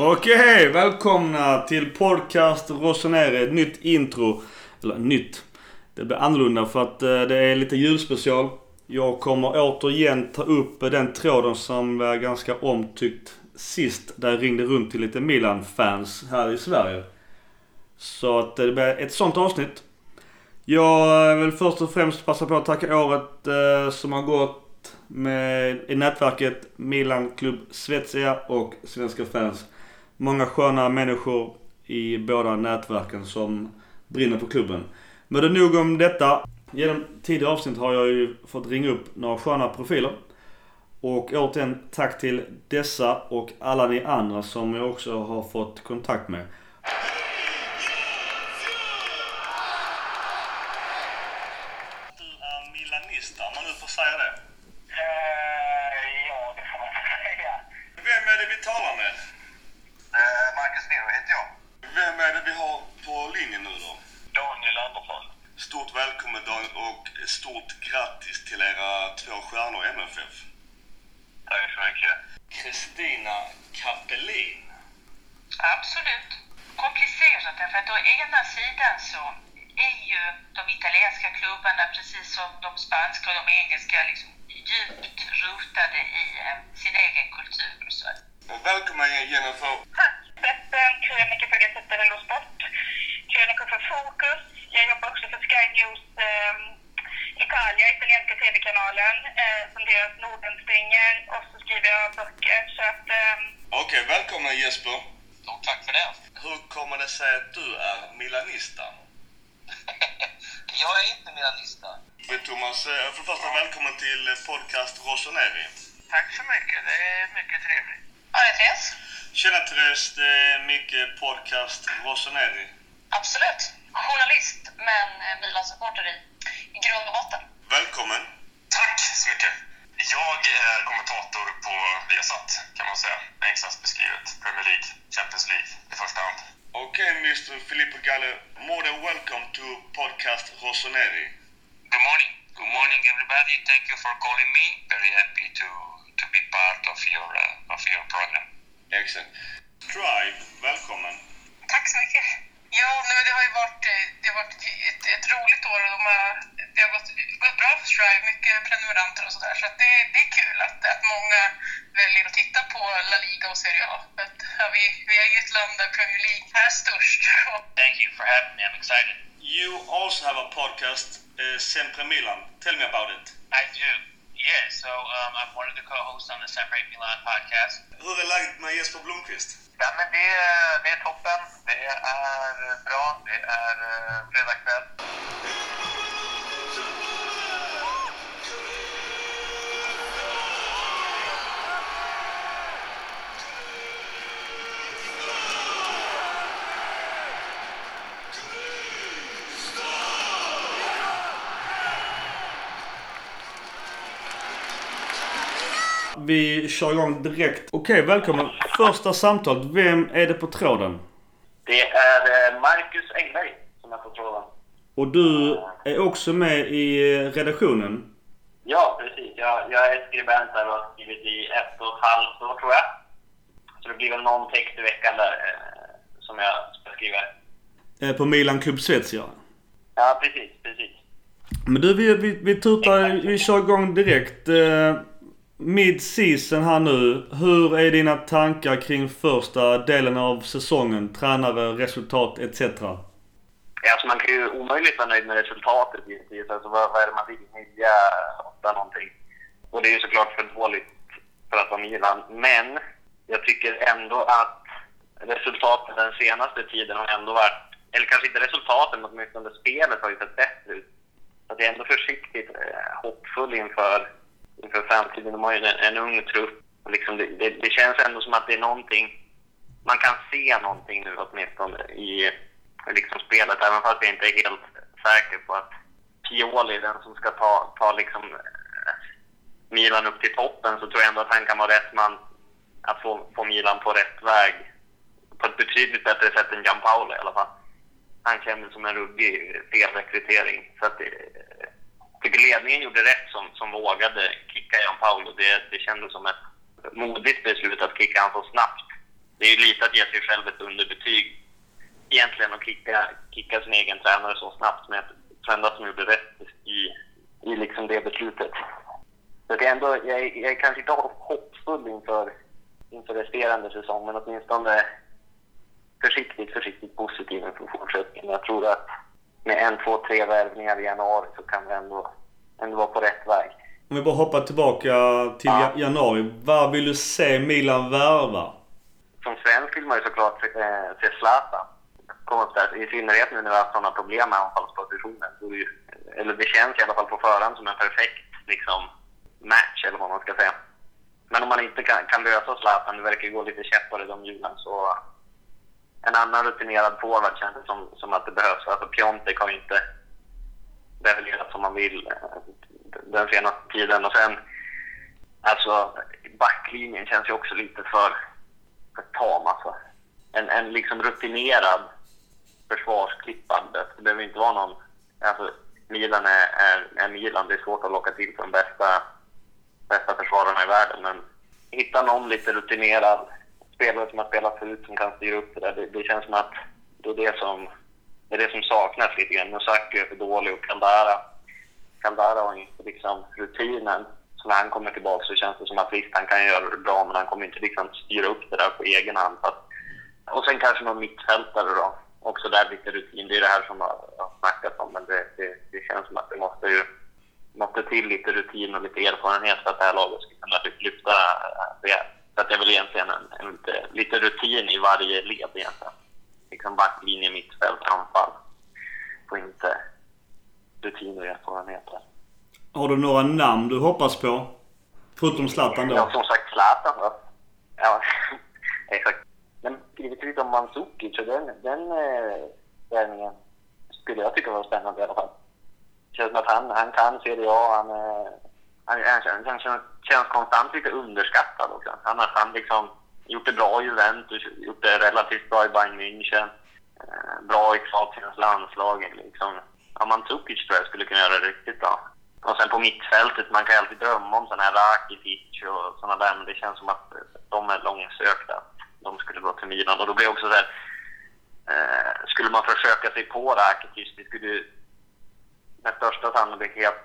Okej, välkomna till podcast Rosenere. Ett nytt intro. Eller nytt. Det blir annorlunda för att eh, det är lite julspecial. Jag kommer återigen ta upp den tråden som var ganska omtyckt sist. Där jag ringde runt till lite Milan-fans här i Sverige. Så att det blir ett sånt avsnitt. Jag vill först och främst passa på att tacka året eh, som har gått med, i nätverket Milan Club Svezia och Svenska fans. Många sköna människor i båda nätverken som brinner för klubben. Men det är nog om detta. Genom tidigare avsnitt har jag ju fått ringa upp några sköna profiler. Och återigen tack till dessa och alla ni andra som jag också har fått kontakt med. Du är milanista, om man nu får säga det. Eh, ja, det får man säga. Vem är det vi talar med? Eh, Marcus Nero heter jag. Vem är det vi har på linjen nu då? Daniel Andersson. Stort välkommen Daniel och stort grattis till era två stjärnor i MFF. Tack så mycket. Kristina Kapelin. Absolut. Komplicerat därför att å ena sidan så är ju de italienska klubbarna precis som de spanska och de engelska liksom djupt rotade i eh, sin egen kultur. Så att Välkommen Jennifer. Tack! Krönika för Gazzetta dello Sport, krönika för Fokus. Jag jobbar också för Sky News eh, Italia, italienska tv-kanalen, eh, som deras Nordenspringer och så skriver jag böcker. Så att, eh, Okej, välkommen Jesper. Stort tack för det. Hur kommer det sig att du är milanista? Jag är inte milanista. Men Thomas, eh, för det första välkommen till podcast Rossoneri. Tack så mycket. Det är mycket trevligt. Ja, det Therese? Tjena Therese, det är Micke, podcast Rossoneri. Absolut. Journalist, men eh, Milan-supporter i, i grund och botten. Välkommen. Tack så mycket. Jag är kommentator på Viasat, kan man säga. Enklast beskrivet. Premier League, Champions League i första hand. Okay, Mr. Filippo Galle, more than welcome to podcast Rossoneri. Good morning. Good morning, everybody. Thank you for calling me. Very happy to, to be part of your, uh, of your program. Excellent. Drive, välkommen. Tack så mycket. Ja, nej, det har ju varit, eh, det har varit ett, ett roligt år och de har, det har gått, gått bra för Strive, mycket prenumeranter och sådär. Så att det, det är kul att, att många väljer att titta på La Liga och Serie A. För att, ja, vi, vi är ju ett land där Premier League är störst. Thank you for having me. I'm excited. You also have a podcast, uh, Sempre Milan. Tell me about it. I do. Yeah, so um, I'm one of the co-hosts on the Separate Milan podcast. Hur är läget med Jesper Blomqvist? Ja, men det, är- det är toppen. Det är bra. Det är eh, Vi kör igång direkt. Okej, välkommen. Första samtalet. Vem är det på tråden? Det är eh, Marcus Engberg som är på tråden. Och du är också med i eh, redaktionen. Ja, precis. Jag, jag är skribent här och har skrivit i ett och ett halvt år tror jag. Så det blir väl någon text i veckan där eh, som jag ska skriva. eh, På Milan Club Svezia. Ja, precis, precis. Men du, vi, vi, vi tutar, vi kör igång direkt. Eh, Mid-season här nu. Hur är dina tankar kring första delen av säsongen? Tränare, resultat etc. Alltså man kan ju omöjligt vara nöjd med resultatet givetvis. Alltså vad, vad är det man vill? Nio, åtta någonting. Och det är ju såklart för dåligt för att vara Milan. Men jag tycker ändå att resultaten den senaste tiden har ändå varit, eller kanske inte resultaten, men åtminstone spelet har ju sett bättre ut. Så jag är ändå försiktigt eh, hoppfull inför, inför framtiden. De har ju en, en ung trupp. Och Liksom det, det, det känns ändå som att det är någonting, man kan se någonting nu åtminstone i liksom spelet, även fast jag inte är helt säker på att Pioli är den som ska ta, ta liksom eh, Milan upp till toppen, så tror jag ändå att han kan vara rätt man att få, få Milan på rätt väg på ett betydligt bättre sätt än Gianpaolo i alla fall. Han kändes som en ruggig felrekrytering. Så att det, tycker ledningen gjorde rätt som, som vågade kicka Gianpaolo. Det, det kändes som ett modigt beslut att kicka honom så snabbt. det är ju lite att ge sig själv ett underbetyg egentligen att kicka, kicka sin egen tränare så snabbt. Men jag tror ändå att de gjorde rätt i, i liksom det beslutet. Så det är ändå, jag, är, jag är kanske inte hoppfull inför, inför resterande säsong, men åtminstone försiktigt, försiktigt positiv inför fortsättningen. Jag tror att med en, två, tre värvningar i januari så kan vi ändå, ändå vara på rätt väg. Om vi bara hoppar tillbaka till ja. januari. Vad vill du se Milan värva? Som svensk vill man ju såklart se, eh, se Zlatan komma upp där. I synnerhet nu när vi har haft sådana problem med anfallspositionen. Eller det känns i alla fall på förhand som en perfekt liksom, match, eller vad man ska säga. Men om man inte kan, kan lösa Zlatan, det verkar gå lite käppar i de hjulen, så en annan rutinerad forward känns det som, som att det behövs. Alltså Piontek har ju inte levererat som man vill eh, den senaste tiden. Och sen, alltså backlinjen känns ju också lite för, för tam alltså. En, en liksom rutinerad försvarsklippande. Det behöver inte vara någon... Alltså, Milan är, är, är Milan. Det är svårt att locka till för de bästa, bästa försvararna i världen. Men hitta någon lite rutinerad spelare som har spelat förut som kan styra upp det där. Det, det känns som att det är det som, det är det som saknas lite grann. Musaki är för dålig och Kandara, Kandara har inte liksom rutinen. Så när han kommer tillbaka så känns det som att visst, han kan göra det bra, men han kommer inte liksom styra upp det där på egen hand. Och sen kanske någon mittfältare då också där lite rutin. Det är det här som jag har snackats om, men det, det, det, känns som att det måste ju måste till lite rutin och lite erfarenhet för att det här laget ska kunna lyfta det. Så att det är väl egentligen en, en lite, rutin i varje led egentligen. Liksom backlinje, mittfält, anfall. Och inte rutin och erfarenhet. Har du några namn du hoppas på? Förutom Zlatan då? Ja, som sagt Zlatan då. Ja, exakt skrivit lite om Mandzukic den, den eh, värvningen skulle jag tycka var spännande i alla fall. Det känns som att han, han kan Serie A. Han, eh, han, han känns, känns konstant lite underskattad också. Han har han liksom gjort det bra i Juventus, gjort det relativt bra i Bayern München. Eh, bra i Kroatiens landslag. Liksom. Ja, Tukic tror jag skulle kunna göra det riktigt bra. Och sen på mittfältet, man kan ju alltid drömma om sådana här Rakitic och sådana där, men det känns som att eh, de är långsökta de skulle gå till Milan. Och då blir det också så här, eh, skulle man försöka sig på Rakitic, det skulle ju med största sannolikhet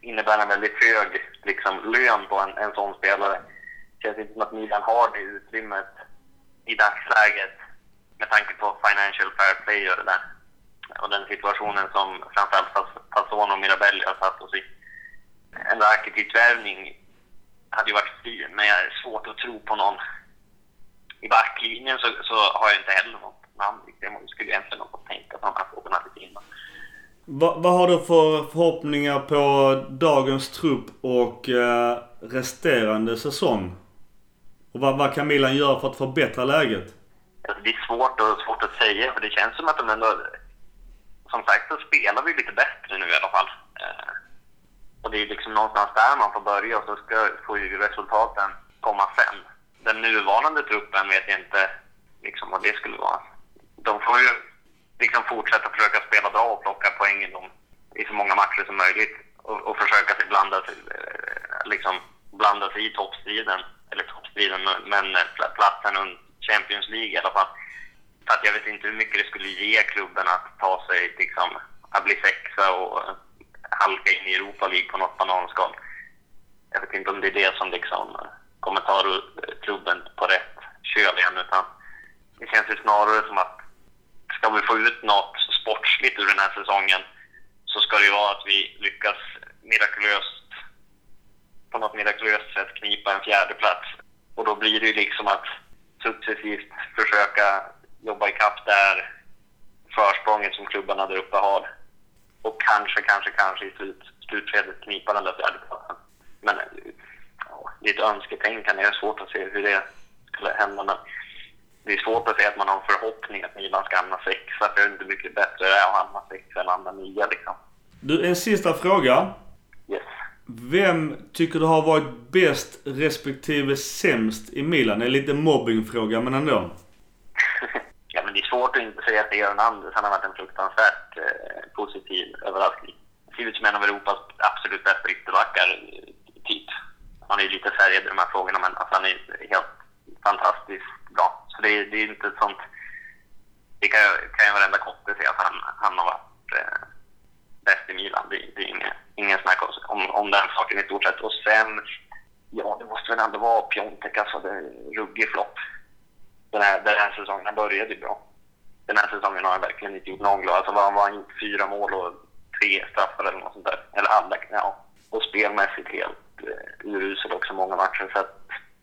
innebära en väldigt hög liksom, lön på en, en sån spelare. Det känns inte som att Milan har det utrymmet i dagsläget med tanke på financial fair play och det där. Och den situationen som framförallt Fasson och Mirabelli har satt oss i. En Rakitic-värvning hade ju varit fin, men jag är svårt att tro på någon i backlinjen så, så har jag inte heller något namn. Jag skulle egentligen ha fått tänka på de här frågorna lite innan. Vad, vad har du för förhoppningar på dagens trupp och eh, resterande säsong? Och vad, vad kan Milan göra för att förbättra läget? Alltså, det är svårt, och, svårt att säga för det känns som att de ändå... Som sagt så spelar vi lite bättre nu i alla fall. Eh, och det är liksom någonstans där man får börja och så ska, får ju resultaten komma sen den nuvarande truppen vet jag inte liksom vad det skulle vara. De får ju liksom fortsätta försöka spela bra och plocka poäng i, dem, i så många matcher som möjligt och, och försöka sig blanda, sig, eh, liksom, blanda sig i toppstriden, eller toppstriden, men eh, platsen under Champions League i alla fall. För att jag vet inte hur mycket det skulle ge klubben att ta sig, liksom, att bli sexa och eh, halka in i Europa League på något bananskal. Jag vet inte om det är det som liksom kommer ta klubben på rätt köl igen. Utan det känns ju snarare som att ska vi få ut något sportsligt ur den här säsongen så ska det ju vara att vi lyckas mirakulöst, på något mirakulöst sätt knipa en fjärde plats. Och då blir det ju liksom att successivt försöka jobba ikapp det här försprånget som klubbarna där uppe har. Och kanske, kanske, kanske i slut, slutskedet knipa den där fjärdeplatsen. Men Ja, det är ett önsketänkande. Det är svårt att se hur det skulle hända. Men det är svårt att säga att man har en förhoppning att Milan ska hamna sexa. För det är inte mycket bättre att hamna sexa än hamna nia liksom. Du, en sista fråga. Yes. Vem tycker du har varit bäst respektive sämst i Milan? Det är en liten mobbingfråga, men ändå. ja, men det är svårt att inte säga att det är Hernandez. Han har varit en fruktansvärt eh, positiv överraskning. Ser ut som en av Europas absolut bästa ytterbackar, typ han är ju lite färgad i de här frågorna, men alltså, han är helt fantastiskt bra det, det är inte ett sånt... Det kan, kan ju varenda kotte säga att han, han har varit eh, bäst i Milan. Det, det är inget ingen snack om, om den saken i stort sett. Och sen, ja det måste väl ändå vara Piontek, alltså det ruggig flopp. Den här, den här säsongen började ju bra. Den här säsongen har han verkligen inte gjort någon glad. Alltså var har var gjort? Fyra mål och tre straffar eller något sånt där. Eller alla, ja. Och spelmässigt helt eh, urusel också många matcher. Så att,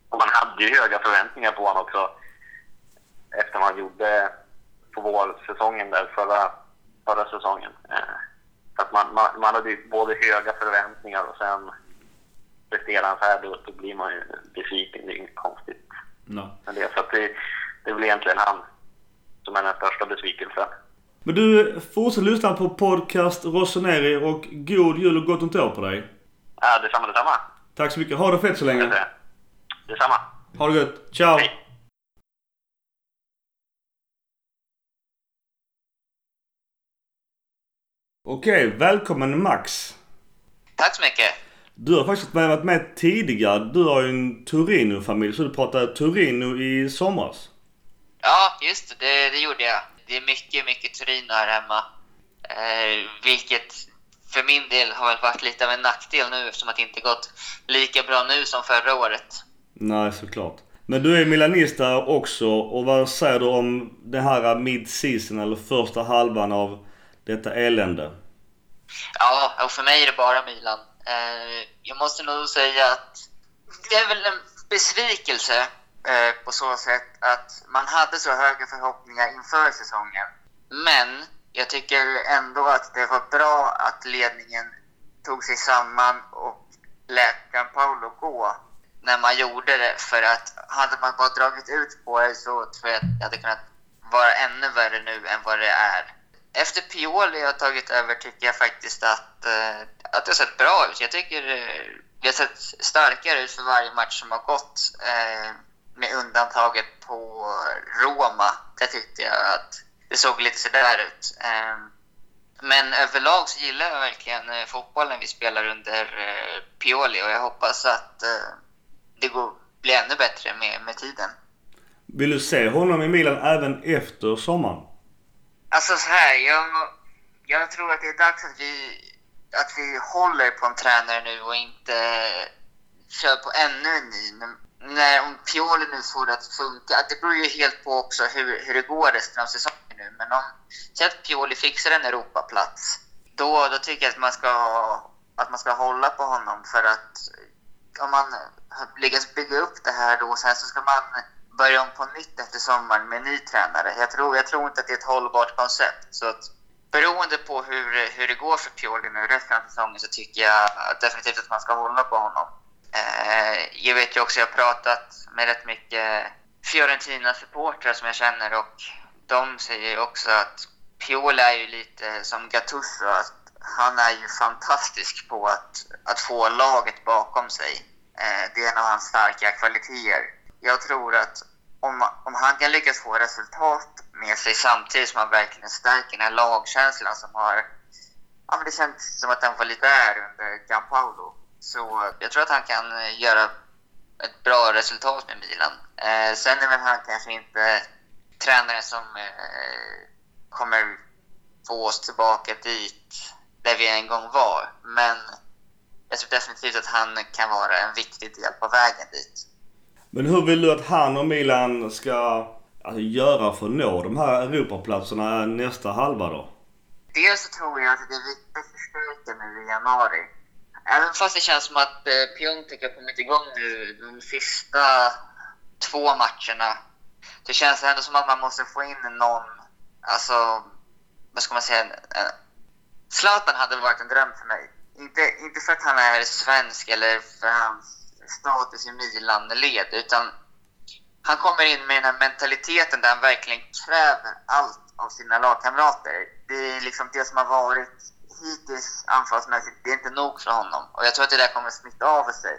och man hade ju höga förväntningar på honom också efter vad han gjorde på vårsäsongen där förra, förra säsongen. Eh, så att man, man, man hade ju både höga förväntningar och sen presterar han så här då, då blir man ju besviken. Det är inget konstigt No. med det. Så att det, det är väl egentligen han som är den största besvikelsen. Men du, fortsätt lyssna på podcast Rossoneri och god jul och gott nytt år på dig. Ja, detsamma, detsamma. Tack så mycket. Ha det fett så länge. Detsamma. Ha det gött. Ciao! Hej. Okej, välkommen Max. Tack så mycket. Du har faktiskt varit med tidigare. Du har ju en Torino-familj så du pratade Torino i somras. Ja, just det, det, gjorde jag. Det är mycket, mycket Torino här hemma. Eh, vilket för min del har väl varit lite av en nackdel nu eftersom att det inte gått lika bra nu som förra året. Nej, såklart. Men du är milanista också och vad säger du om det här mid-season eller första halvan av detta elände? Ja, och för mig är det bara Milan. Eh, jag måste nog säga att det är väl en besvikelse eh, på så sätt att man hade så höga förhoppningar inför säsongen. Men jag tycker ändå att det var bra att ledningen tog sig samman och lät Gianpaolo gå när man gjorde det. För att hade man bara dragit ut på det så tror jag att det hade kunnat vara ännu värre nu än vad det är. Efter Pioli har tagit över tycker jag faktiskt att, eh, att det har sett bra ut. Jag tycker eh, vi har sett starkare ut för varje match som har gått. Eh, med undantaget på Roma. Där tyckte jag att det såg lite sådär ut. Eh, men överlag så gillar jag verkligen eh, fotbollen vi spelar under eh, Pioli och jag hoppas att eh, det går, blir ännu bättre med, med tiden. Vill du se honom i Milan även efter sommaren? Alltså så här, jag, jag tror att det är dags att vi, att vi håller på en tränare nu och inte kör på ännu en ny. När, om Pioli nu får det att funka, det beror ju helt på också hur, hur det går resten av säsongen nu. Men om säg att Pioli fixar en Europaplats, då, då tycker jag att man, ska, att man ska hålla på honom för att om man lyckas bygga upp det här då, sen så ska man börja om på nytt efter sommaren med en ny tränare. Jag tror, jag tror inte att det är ett hållbart koncept. Så att, beroende på hur, hur det går för Pioli nu resten av säsongen så tycker jag definitivt att man ska hålla på honom. Eh, jag vet ju också, jag har pratat med rätt mycket Fiorentina-supportrar som jag känner och de säger ju också att Pioli är ju lite som Gattuso, att han är ju fantastisk på att, att få laget bakom sig. Eh, det är en av hans starka kvaliteter. Jag tror att om, om han kan lyckas få resultat med sig samtidigt som han verkligen stärker den här lagkänslan som har... Ja, men det känns som att den var lite där under Gianpaolo. Så jag tror att han kan eh, göra ett bra resultat med Milan. Eh, sen är väl han kanske inte tränaren som eh, kommer få oss tillbaka dit där vi en gång var. Men jag tror definitivt att han kan vara en viktig del på vägen dit. Men hur vill du att han och Milan ska alltså, göra för att nå de här Europaplatserna nästa halva då? Dels så tror jag att det är viktigt att förstärka nu i januari. Även fast det känns som att eh, Piontek har kommit igång nu de sista två matcherna. Det känns ändå som att man måste få in någon, alltså, vad ska man säga, Zlatan hade varit en dröm för mig. Inte, inte för att han är svensk eller för hans status i Milan-led, utan han kommer in med den här mentaliteten där han verkligen kräver allt av sina lagkamrater. Det är liksom det som har varit hittills anfallsmässigt, det är inte nog för honom. Och jag tror att det där kommer smitta av sig.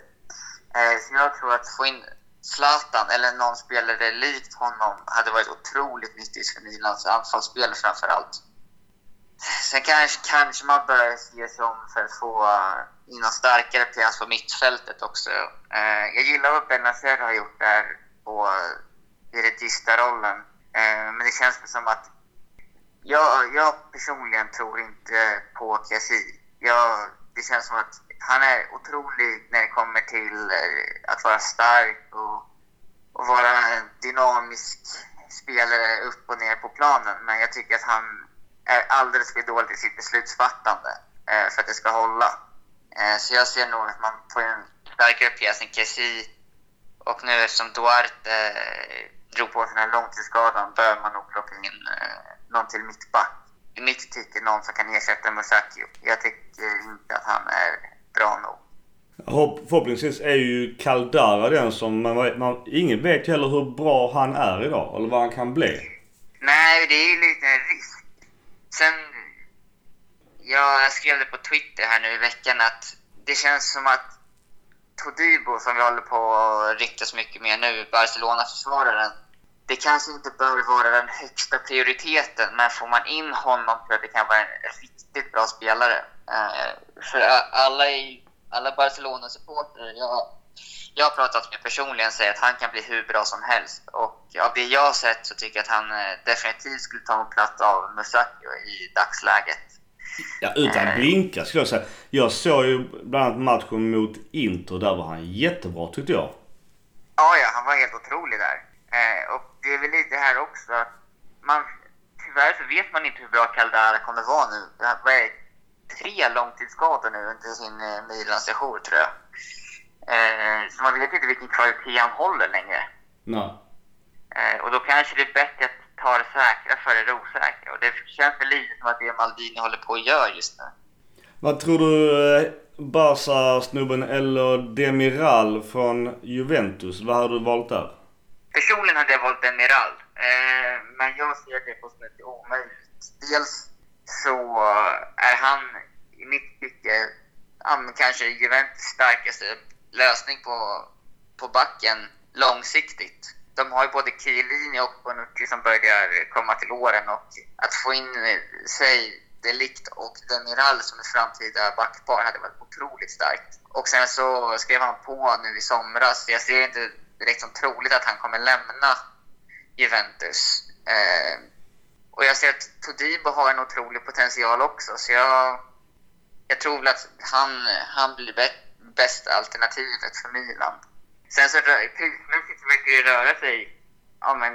Eh, så jag tror att få in Zlatan eller någon spelare likt honom hade varit otroligt nyttigt för Milans anfallsspel framför allt. Sen kanske, kanske man bör se sig om för att få eh, in någon starkare pjäs på mittfältet också. Eh, jag gillar vad Benazer har gjort där på, i regista-rollen. Eh, men det känns som att jag, jag personligen tror inte på Kessie. Jag, det känns som att han är otrolig när det kommer till eh, att vara stark och, och vara en dynamisk spelare upp och ner på planen. Men jag tycker att han är alldeles för dålig i sitt beslutsfattande eh, för att det ska hålla. Eh, så jag ser nog att man får en starkare pjäs än Kessie. Och nu eftersom Duarte eh, drog på sig den här långtidsskadan bör man nog plocka in någon till mittback. I mitt tycke någon som kan ersätta Musakio. Jag tycker inte att han är bra nog. Förhoppningsvis är ju Caldara den som man, man, ingen vet heller hur bra han är idag eller vad han kan bli. Nej, det är ju lite en risk. Sen, jag skrev det på Twitter här nu i veckan att det känns som att Todibo som vi håller på att riktas mycket med nu, Barcelona-försvararen, det kanske inte bör vara den högsta prioriteten, men får man in honom tror jag det kan vara en riktigt bra spelare. Eh, för alla, alla Barcelona-supportrar jag, jag har pratat med personligen säger att han kan bli hur bra som helst. Och av det jag har sett så tycker jag att han uh, definitivt skulle ta en plats av Musacchio i dagsläget. Ja, utan uh, blinka skulle jag säga. Jag såg ju bland annat matchen mot Inter. Där var han jättebra tyckte jag. Ja, ja, han var helt otrolig där. och det är väl lite här också. Man, tyvärr så vet man inte hur bra Caldara kommer vara nu. Det är tre långtidsskador nu under sin eh, Milan-sejour tror jag. Eh, så man vet inte vilken kvalitet han håller längre. Nej. Eh, och då kanske det är bättre att ta det säkra före det osäkra. Och det känns väl lite som att det Maldini håller på att göra just nu. Vad tror du eh, Barca-snubben eller Demiral från Juventus, vad har du valt där? Personligen hade jag valt Demiral, eh, men jag ser det på som ett omöjligt. Dels så är han i mitt tycke kanske Juventus starkaste lösning på, på backen långsiktigt. De har ju både Chiellini och Bonucci som börjar komma till åren och att få in eh, sig Delikt och Demiral som ett framtida backpar hade varit otroligt starkt. Och sen så skrev han på nu i somras. Jag ser inte direkt som troligt att han kommer lämna Juventus. Eh, och jag ser att Todibo har en otrolig potential också, så jag, jag tror väl att han, han blir bästa alternativet för Milan. Sen så prismässigt verkar det röra sig ja, men,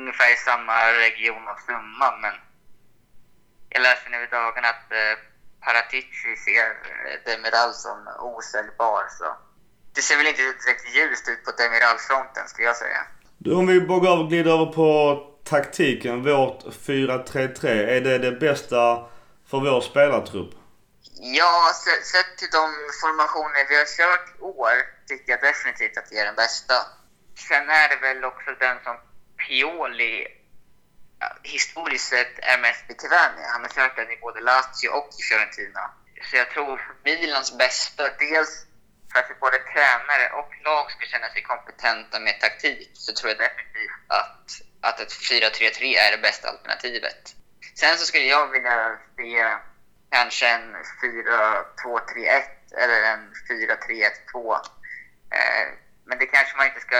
ungefär i samma region av summan, men jag läste nu i dagarna att eh, Paratici ser eh, Demiral som osäljbar, så det ser väl inte direkt ljust ut på Demiralfronten skulle jag säga. Du, om vi bara glider över på taktiken. Vårt 4-3-3. Är det det bästa för vår spelartrupp? Ja, sett till de formationer vi har kört i år tycker jag definitivt att det är den bästa. Sen är det väl också den som Pioli historiskt sett är mest bekväm med. Han har kört den i både Lazio och i Fiorentina. Så jag tror för Milans bästa, dels för att både tränare och lag ska känna sig kompetenta med taktik så tror jag definitivt att, att ett 4-3-3 är det bästa alternativet. Sen så skulle jag vilja se kanske en 4-2-3-1 eller en 4-3-1-2. Eh, men det kanske man inte ska...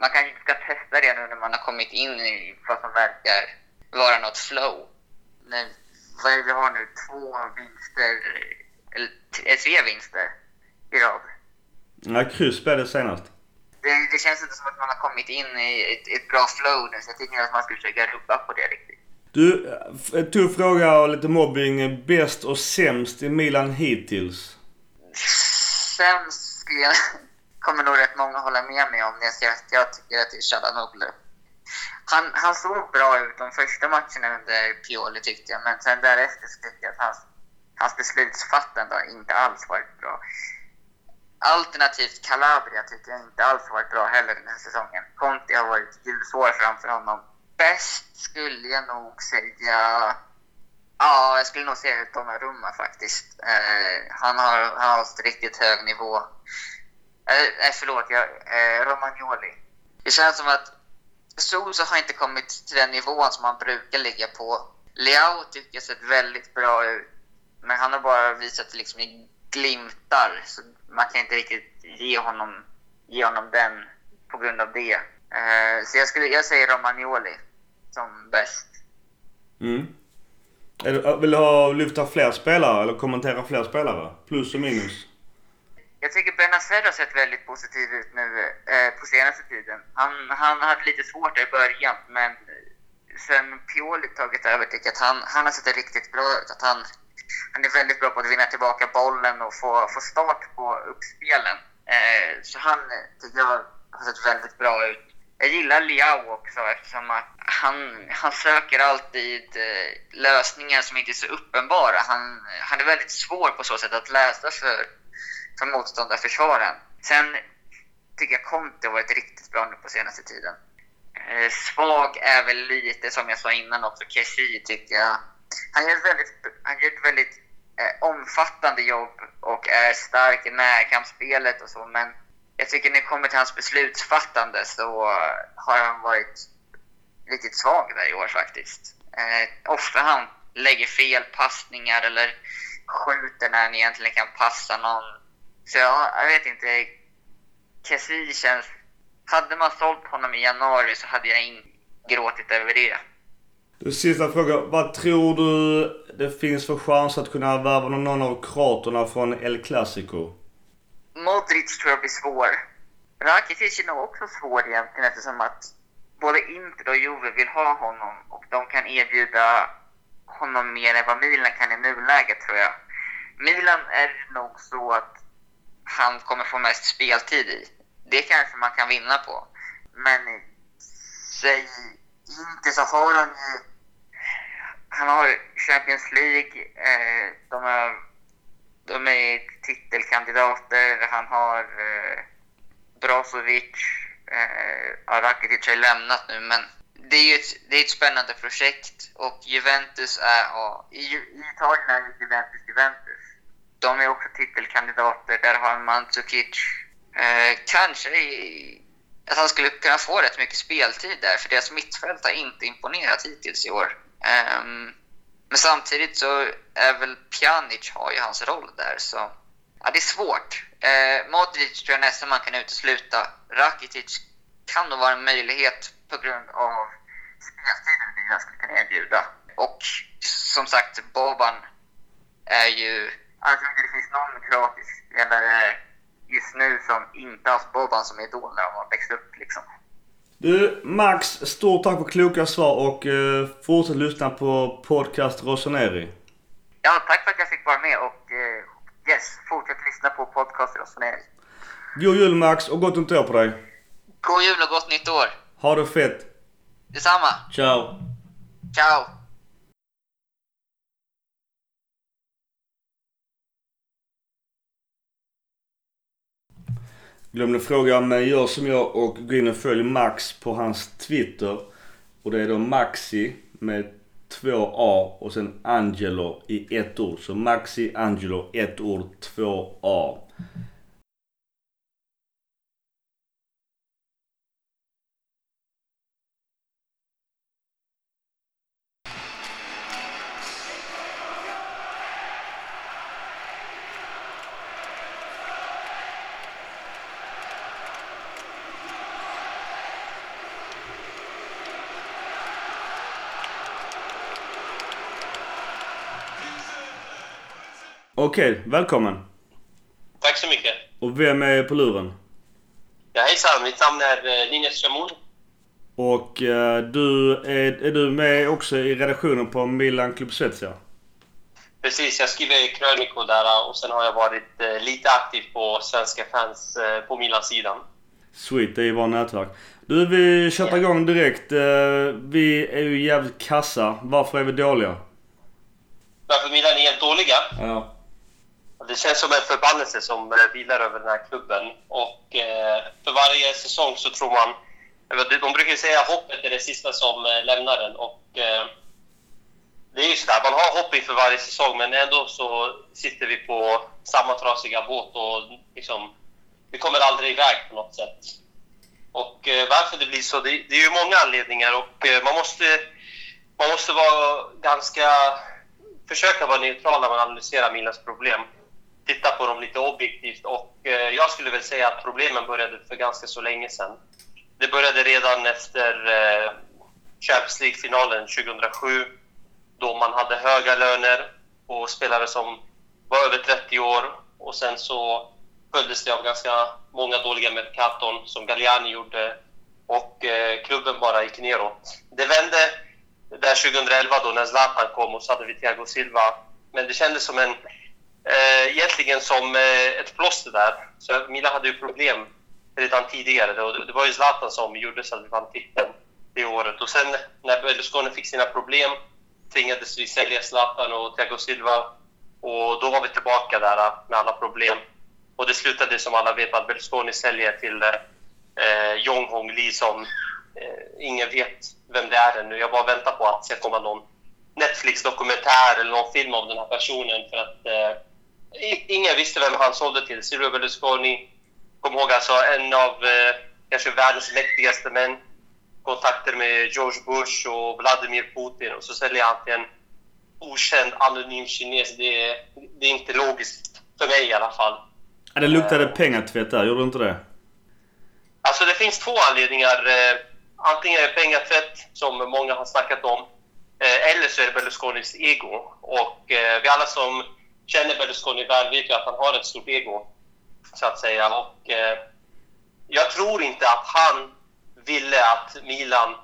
Man kanske inte ska testa det nu när man har kommit in i vad som verkar vara något flow. Men vad är det vi har nu? Två vinster, eller tre vinster i rad. Nej, kryss blev det senast. Det, det, känns inte som att man har kommit in i ett, ett bra flow nu, så jag tycker att man ska försöka rubba på det riktigt. Du, eh, en tuff fråga och lite mobbing. Eh, bäst och sämst i Milan hittills? Sämst skulle jag... kommer nog rätt många hålla med mig om när jag säger att jag tycker att det är Chalanoglu. Han, han såg bra ut de första matcherna under Pioli tyckte jag, men sen därefter så tyckte jag att hans, hans beslutsfattande inte alls varit bra. Alternativt Calabria tycker jag inte alls varit bra heller den här säsongen. Conti har varit ljusår framför honom. Bäst skulle jag nog säga... Ja, jag skulle nog säga Donnarumma faktiskt. Eh, han, har, haft riktigt hög nivå. Eh, eh, förlåt, jag, eh, Romagnoli. Det känns som att Sousa har inte kommit till den nivån som han brukar ligga på. Leao tycker jag sett väldigt bra ut. Men han har bara visat liksom i glimtar. Så man kan inte riktigt ge honom, ge honom den på grund av det. Eh, så jag, skulle, jag säger Romagnoli som bäst. Mm. Vill du ha, lyfta fler spelare eller kommentera fler spelare? Plus och minus? Jag tycker Benazer har sett väldigt positiv ut nu eh, på senaste tiden. Han, han hade lite svårt i början, men sen Pioli tagit över tycker jag att han, han har sett riktigt bra ut. Att han, han är väldigt bra på att vinna tillbaka bollen och få, få start på uppspelen. Eh, så han tycker jag har sett väldigt bra ut. Jag gillar Liao också eftersom att han, han söker alltid eh, lösningar som inte är så uppenbara. Han, han är väldigt svår på så sätt att läsa för, för motståndarförsvaren. Sen tycker jag Conte har varit riktigt bra nu på senaste tiden. Eh, svag är väl lite som jag sa innan också, Kessie tycker jag. Han gör ett väldigt, han gör ett väldigt eh, omfattande jobb och är stark i närkampsspelet och så, men jag tycker när det kommer till hans beslutsfattande så har han varit riktigt svag där i år faktiskt. Eh, ofta han lägger fel passningar eller skjuter när han egentligen kan passa någon. Så jag, jag vet inte. Kessie känns... Hade man sålt honom i januari så hade jag inte gråtit över det. Du, sista frågan. Vad tror du det finns för chans att kunna värva någon av kroaterna från El Clasico? Modric tror jag blir svår. Rakitic är nog också svår egentligen eftersom att både Inter och Juve vill ha honom och de kan erbjuda honom mer än vad Milan kan i nuläget tror jag. Milan är det nog så att han kommer få mest speltid i. Det kanske man kan vinna på. Men säg inte så har han ju... Han har Champions League, eh, de har de är titelkandidater, han har eh, Brozovic, eh, Rakitic har lämnat nu men det är ju ett, det är ett spännande projekt och Juventus är, ja, i, i Italien är Juventus Juventus. De är också titelkandidater, där har Mandzukic eh, kanske i, att han skulle kunna få rätt mycket speltid där, för deras mittfält har inte imponerat hittills i år. Um, men samtidigt så är väl Pjanic har ju hans roll där, så ja, det är svårt. Eh, Modric tror jag nästan man kan utesluta. Rakitic kan nog vara en möjlighet på grund av speltiden jag skulle kunna erbjuda. Och som sagt, Boban är ju... Jag tror inte det finns någon kroatisk spelare just nu som inte har Boban som idol när de har växt upp liksom. Du Max, stort tack för kloka svar och eh, fortsätt lyssna på podcast Rossoneri. Ja, tack för att jag fick vara med och eh, yes, fortsätt lyssna på podcast Rossoneri. God jul Max och gott nytt år på dig. God jul och gott nytt år! Ha det fett! Detsamma! Ciao! Ciao! Glömde fråga men gör som jag och gå in och följ Max på hans Twitter. Och det är då Maxi med två A och sen Angelo i ett ord. Så Maxi Angelo, ett ord, två A. Okej, välkommen. Tack så mycket. Och vem är på luren? Ja, hejsan, mitt namn är eh, Linus Shamoun. Och eh, du, är, är du med också i redaktionen på Milan Club Svezia? Precis, jag skriver krönikor där och sen har jag varit eh, lite aktiv på svenska fans eh, på Milan-sidan. Sweet, det är ju vårt nätverk. Du, vi köper igång direkt. Eh, vi är ju jävligt kassa. Varför är vi dåliga? Varför Milan är helt dåliga? Ja. Det känns som en förbannelse som vilar över den här klubben. Och eh, för varje säsong så tror man... De brukar ju säga att hoppet är det sista som eh, lämnar den. Och, eh, det är ju sådär, man har hopp inför varje säsong men ändå så sitter vi på samma trasiga båt och liksom, vi kommer aldrig iväg på något sätt. Och varför det blir så, det, det är ju många anledningar och man måste, man måste vara ganska... Försöka vara neutral när man analyserar Milans problem. Titta på dem lite objektivt och eh, jag skulle väl säga att problemen började för ganska så länge sedan. det började redan efter eh, Champions League-finalen 2007 då man hade höga löner på spelare som var över 30 år och sen så följdes det av ganska många dåliga Mercaton som Galliani gjorde och eh, klubben bara gick neråt. Det vände där 2011 då när Zlatan kom och så hade vi Thiago Silva. Men det kändes som en, eh, egentligen som eh, ett plåster där. Så Milan hade ju problem redan tidigare. Det, det var ju Zlatan som gjorde så att vi vann titeln det året. Och sen när Berlusconi fick sina problem tvingades vi sälja Zlatan och Thiago Silva. Och då var vi tillbaka där eh, med alla problem. Och det slutade som alla vet att Berlusconi säljer till eh, eh Jong Hong Lee som eh, ingen vet vem det är ännu. Jag bara väntar på att det ska komma någon Netflix-dokumentär eller någon film om den här personen för att eh, ingen visste vem han sålde till. Silvio Berlusconi, kom ihåg alltså en av eh, kanske världens mäktigaste män kontakter med George Bush och Vladimir Putin och så säljer han till en okänd anonym kines. Det är, det är inte logiskt. För mig i alla fall. Ja, det luktade pengatvätt där, gjorde det inte det? Alltså det finns två anledningar. Eh, antingen är det pengatvätt, som många har snackat om, eh, eller så är det Berlusconis ego. Och eh, vi alla som känner Berlusconi väl vet ju att han har ett stort ego, så att säga. Och eh, jag tror inte att han ville att Milan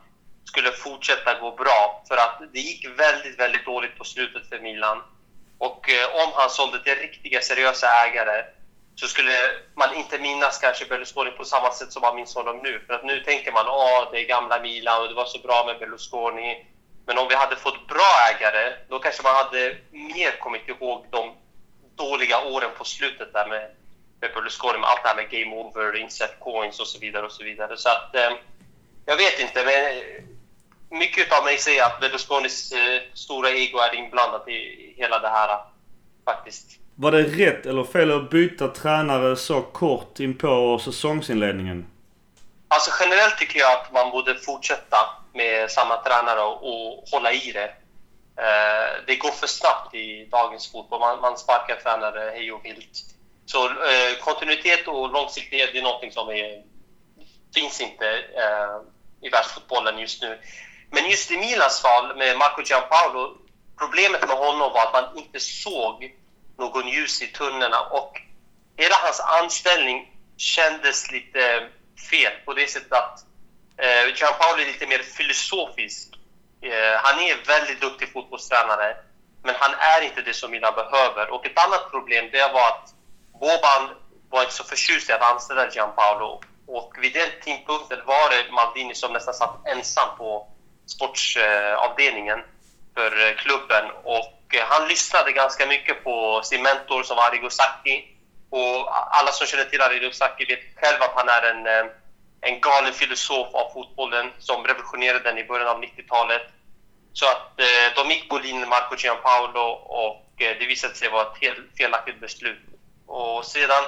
skulle fortsätta gå bra. För att det gick väldigt, väldigt dåligt på slutet för Milan. Och eh, om han sålde till riktiga, seriösa ägare så skulle man inte minnas kanske Berlusconi på samma sätt som man minns honom nu. För att nu tänker man att det är gamla Milan och det var så bra med Berlusconi. Men om vi hade fått bra ägare, då kanske man hade mer kommit ihåg de dåliga åren på slutet där med, med Berlusconi, med allt det här med game over, insert coins och så vidare. och så vidare. Så att, eh, jag vet inte, men mycket av mig säger att Berlusconis eh, stora ego är inblandat i hela det här faktiskt. Var det rätt eller fel att byta tränare så kort in på säsongsinledningen? Alltså generellt tycker jag att man borde fortsätta med samma tränare och, hålla i det. Eh, det går för snabbt i dagens fotboll. Man, man sparkar tränare hej och vilt. Så eh, kontinuitet och långsiktighet är någonting som är, finns inte eh, i världsfotbollen just nu. Men just i Milans fall med Marco Giampaolo, problemet med honom var att man inte såg någon ljus i tunnorna. och hela hans anställning kändes lite fel på det sättet att eh, Gianpaolo är lite mer filosofisk. Eh, han är väldigt duktig fotbollstränare, men han är inte det som Milan behöver. Och ett annat problem det var att Boban var inte så förtjust i att anställa Gianpaolo. Och vid den tidpunkten var det Maldini som nästan satt ensam på sportsavdelningen för klubben. Och eh, han lyssnade ganska mycket på sin mentor som var Arrigo Sacchi. Och alla som känner till Arrigo Sacchi vet själv att han är en, eh, en galen filosof av fotbollen som revolutionerade den i början av 90-talet. Så att eh, de gick på linjen Marco Gianpaolo och eh, det visade sig vara ett helt felaktigt beslut. Och sedan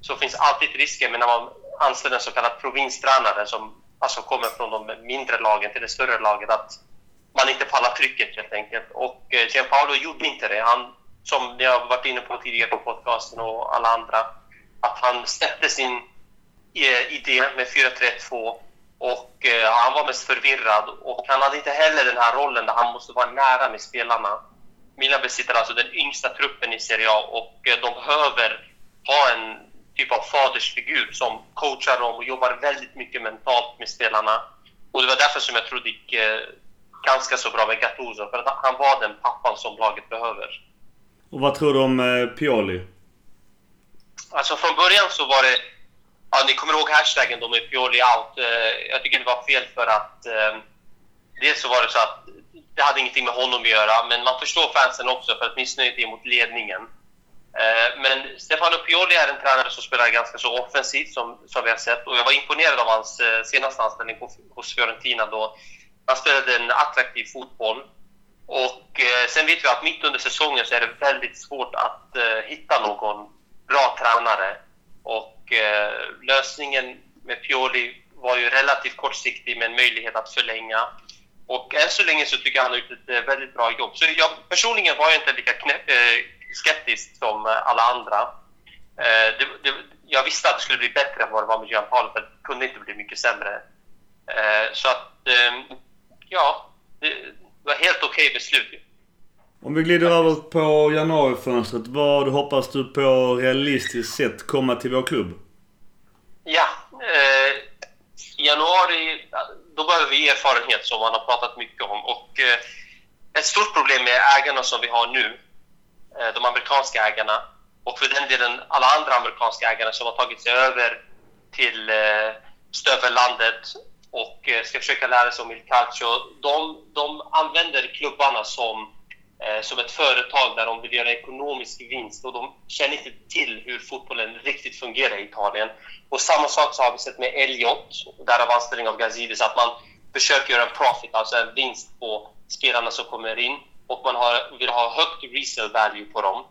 så finns alltid risken, men när man anställer en så kallad provinstränare som alltså kommer från de mindre lagen till det större laget, att man inte pallar trycket helt enkelt. Och eh, Gianpaolo gjorde inte det. Han, som ni har varit inne på tidigare på podcasten och alla andra, att han släppte sin idé med 4-3-2 och eh, han var mest förvirrad och han hade inte heller den här rollen där han måste vara nära med spelarna. Milan besitter alltså den yngsta truppen i Serie A och eh, de behöver ha en typ av fadersfigur som coachar dem och jobbar väldigt mycket mentalt med spelarna. Och det var därför som jag tror det gick eh, ganska så bra med Gattuso, för att han var den pappan som laget behöver. Och vad tror du om eh, Pioli? Alltså från början så var det... Ja, ni kommer ihåg hashtaggen då med Pioli out. Eh, jag tycker det var fel för att... Eh, dels så var det så att det hade ingenting med honom att göra, men man förstår fansen också för att missnöjet är mot ledningen. Eh, men Stefano Pioli är en tränare som spelar ganska så offensivt som, som vi har sett och jag var imponerad av hans senaste anställning hos Fiorentina då. Han spelade en attraktiv fotboll. Och sen vet vi att mitt under säsongen så är det väldigt svårt att hitta någon bra tränare. Och Eh, lösningen med Pioli var ju relativt kortsiktig med en möjlighet att förlänga. Och än så länge så tycker jag han har gjort ett eh, väldigt bra jobb. Så jag personligen var jag inte lika knä, eh, skeptisk som alla andra. Det, det, jag visste att det skulle bli bättre än vad det var med Gianpaolo, för det kunde inte bli mycket sämre. Så att, ja, det var helt okej okay beslut. Om vi glider över på januarifönstret. Vad hoppas du på realistiskt sett komma till vår klubb? Ja, eh, i januari då behöver vi erfarenhet som man har pratat mycket om. Och eh, ett stort problem med ägarna som vi har nu, eh, de amerikanska ägarna och för den delen alla andra amerikanska ägare som har tagit sig över till eh, stövellandet och eh, ska försöka lära sig om Il Calcio. De, de använder klubbarna som, Eh, som ett företag där de vill göra ekonomisk vinst och de känner inte till hur fotbollen riktigt fungerar i Italien. Och samma sak så har vi sett med Elliot, därav anställning av Gazidis, att man försöker göra en profit, alltså en vinst på spelarna som kommer in och man har, vill ha högt resale value på dem.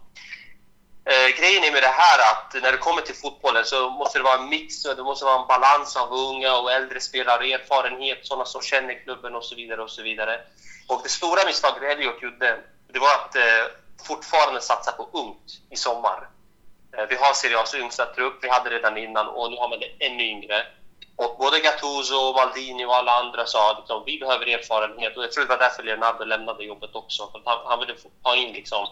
Eh, grejen är med det här att när det kommer till fotbollen så måste det vara en mix och det måste vara en balans av unga och äldre spelare, erfarenhet, sådana som känner klubben och så vidare. och så vidare. Och det stora misstaget Elliot gjorde, det var att eh, fortfarande satsa på ungt i sommar. Eh, vi har Serie A's yngsta trupp, vi hade redan innan och nu har man det ännu yngre. Och både Gattuso, Maldini och alla andra sa att liksom, vi behöver erfarenhet och jag tror det var därför Leonardo lämnade jobbet också. För han, han ville ha in liksom,